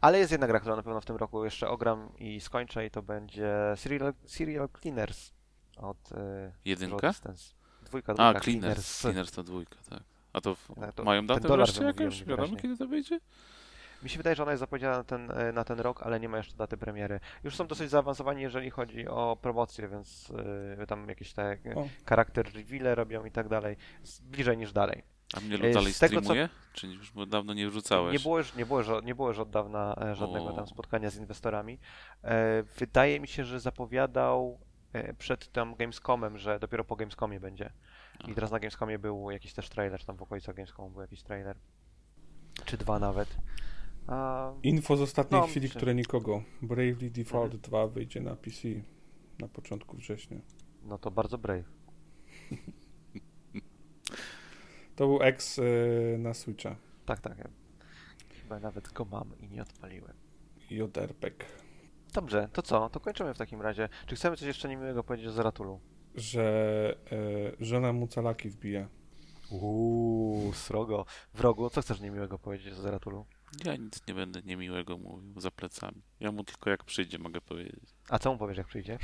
Ale jest jedna gra, która na pewno w tym roku jeszcze ogram i skończę i to będzie Serial, Serial Cleaners od e, Jedynka? Zero Distance. Dwójka, A, dwójka, Cleaners. Cleaners to dwójka, tak. A to, w- Tak, to mają datę wreszcie jakąś? Wiadomo kiedy to wyjdzie? Mi się wydaje, że ona jest zapowiedziana na ten, e, na ten rok, ale nie ma jeszcze daty premiery. Już są dosyć zaawansowani, jeżeli chodzi o promocję, więc y, tam jakieś te O. charakter reveale robią i tak dalej. Bliżej niż dalej. A mnie E, dalej tego, co- streamuje? Czy już dawno nie wrzucałeś? Nie było, już, nie, było, już- nie było już od dawna e, żadnego O. tam spotkania z inwestorami. E, wydaje mi się, że zapowiadał e, przed tam Gamescomem, że dopiero po Gamescomie będzie. I teraz na Gamescomie był jakiś też trailer, czy tam w okolicach Gamescomu był jakiś trailer. Czy dwa nawet. A, Info z ostatniej No, chwili, myślę, które nikogo. Bravely Default Mhm. 2 wyjdzie na PC na początku września. no to bardzo brave. To był X y, na Switcha. Tak, tak. Ja chyba nawet go mam i nie odpaliłem. JRPG. Dobrze, to co? To kończymy w takim razie. Czy chcemy coś jeszcze niemiłego powiedzieć o Zaratulu? Że y, żona mu calaki wbija. Uuu, srogo. Wrogu, co chcesz niemiłego powiedzieć o Zeratulu? Ja nic nie będę niemiłego mówił za plecami. Ja mu tylko jak przyjdzie mogę powiedzieć. A co mu powiesz, jak przyjdzie?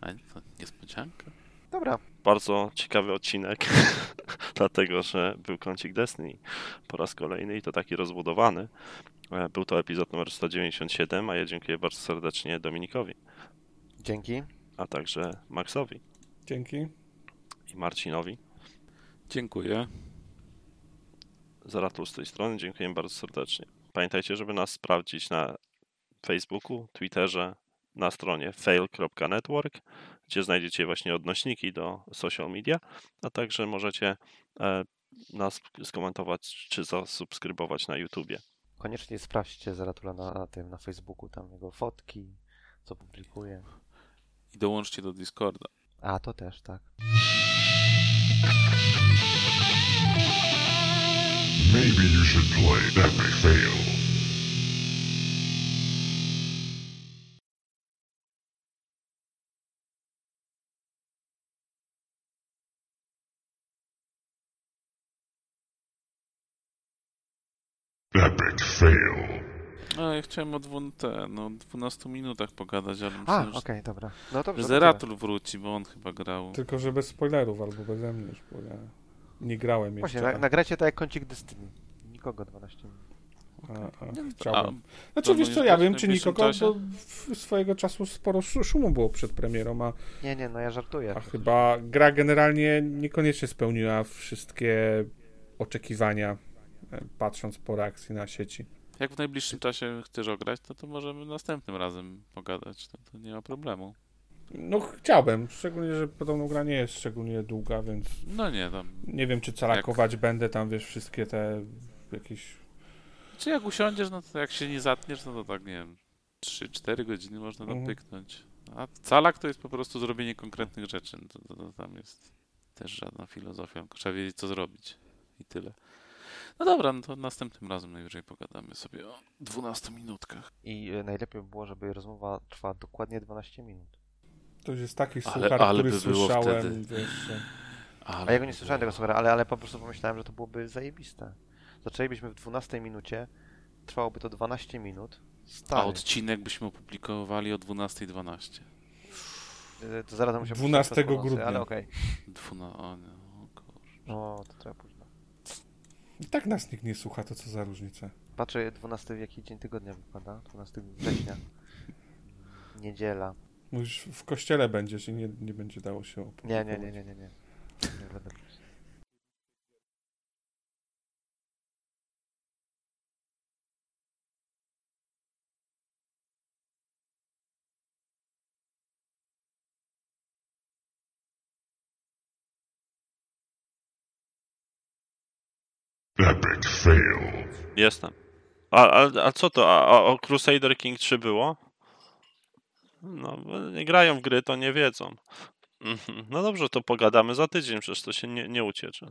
A to niespodzianka. Dobra, Bardzo ciekawy odcinek, dlatego że był kącik Destiny po raz kolejny i to taki rozbudowany. E, Był to epizod numer 197, a ja dziękuję bardzo serdecznie Dominikowi, dzięki. a także Maxowi Dzięki. i Marcinowi. Dziękuję. Zaratul z tej strony, dziękuję bardzo serdecznie. Pamiętajcie, żeby nas sprawdzić na Facebooku, Twitterze, na stronie fail.network, gdzie znajdziecie właśnie odnośniki do social media, a także możecie e, nas skomentować czy zasubskrybować na YouTubie. Koniecznie sprawdźcie Zeratula na, na tym, na Facebooku, tam jego fotki, co publikuje. I dołączcie do Discorda. A, to też, tak. Maybe you should play Epic Fail. Fail. No ja chciałem o dwu, te, no, 12 minutach pogadać, ale A, myślę, okej, że, dobra. No dobrze. Zeratul wróci, bo on chyba grał. Tylko, że bez spoilerów albo beze mnie już, bo ja nie grałem Właśnie, jeszcze. na, nagrajcie tak jak kącik Destiny. Nikogo 12 minut. a, a, A, chciałbym. Znaczy, planujesz wiesz co, ja grać w wiem, czy nikogo, czasie? bo swojego czasu sporo sz- szumu było przed premierą, a, Nie, nie, no ja żartuję. a chyba gra generalnie niekoniecznie spełniła wszystkie oczekiwania, patrząc po reakcji na sieci. Jak w najbliższym czasie chcesz ograć, to, to możemy następnym razem pogadać. To, to nie ma problemu. No chciałbym, szczególnie, że podobno gra nie jest szczególnie długa, więc No nie, tam. nie wiem, czy calakować będę tam, wiesz, wszystkie te jakieś... Czy jak usiądziesz, no to jak się nie zatniesz, no to tak, nie wiem, 3-4 godziny można Mhm. A calak to jest po prostu zrobienie konkretnych rzeczy. No To, to, to tam jest też żadna filozofia, tylko trzeba wiedzieć, co zrobić. I tyle. No dobra, no to następnym razem najwyżej pogadamy sobie o 12 minutkach. I e, najlepiej by było, żeby rozmowa trwała dokładnie 12 minut. To już jest taki Ale- suchar, ale który by było słyszałem, wtedy. wiesz. Ale A ja go nie słyszałem tego słuchara, ale, ale po prostu pomyślałem, że to byłoby zajebiste. Zaczęlibyśmy w 12 minucie, trwałoby to 12 minut. A Stary, odcinek byśmy opublikowali o 12.12. e, to zaraz musiał 12 grudnia. Ale okej. Dwuna... O, nie, o kurczę. No, to trzeba. I tak nas nikt nie słucha, to co za różnica. Patrzę 12 w jaki dzień tygodnia wypada? 12 września. Niedziela. Mówisz, w kościele będziesz i nie, nie będzie dało się Nie, nie, opublikować. nie, nie, nie, nie. nie będę... Epic Fail. Jestem. A, a, a co to? A, a o Crusader King 3 było? No, nie grają w gry, to nie wiedzą. No dobrze, to pogadamy za tydzień, przecież to się nie, nie uciecze.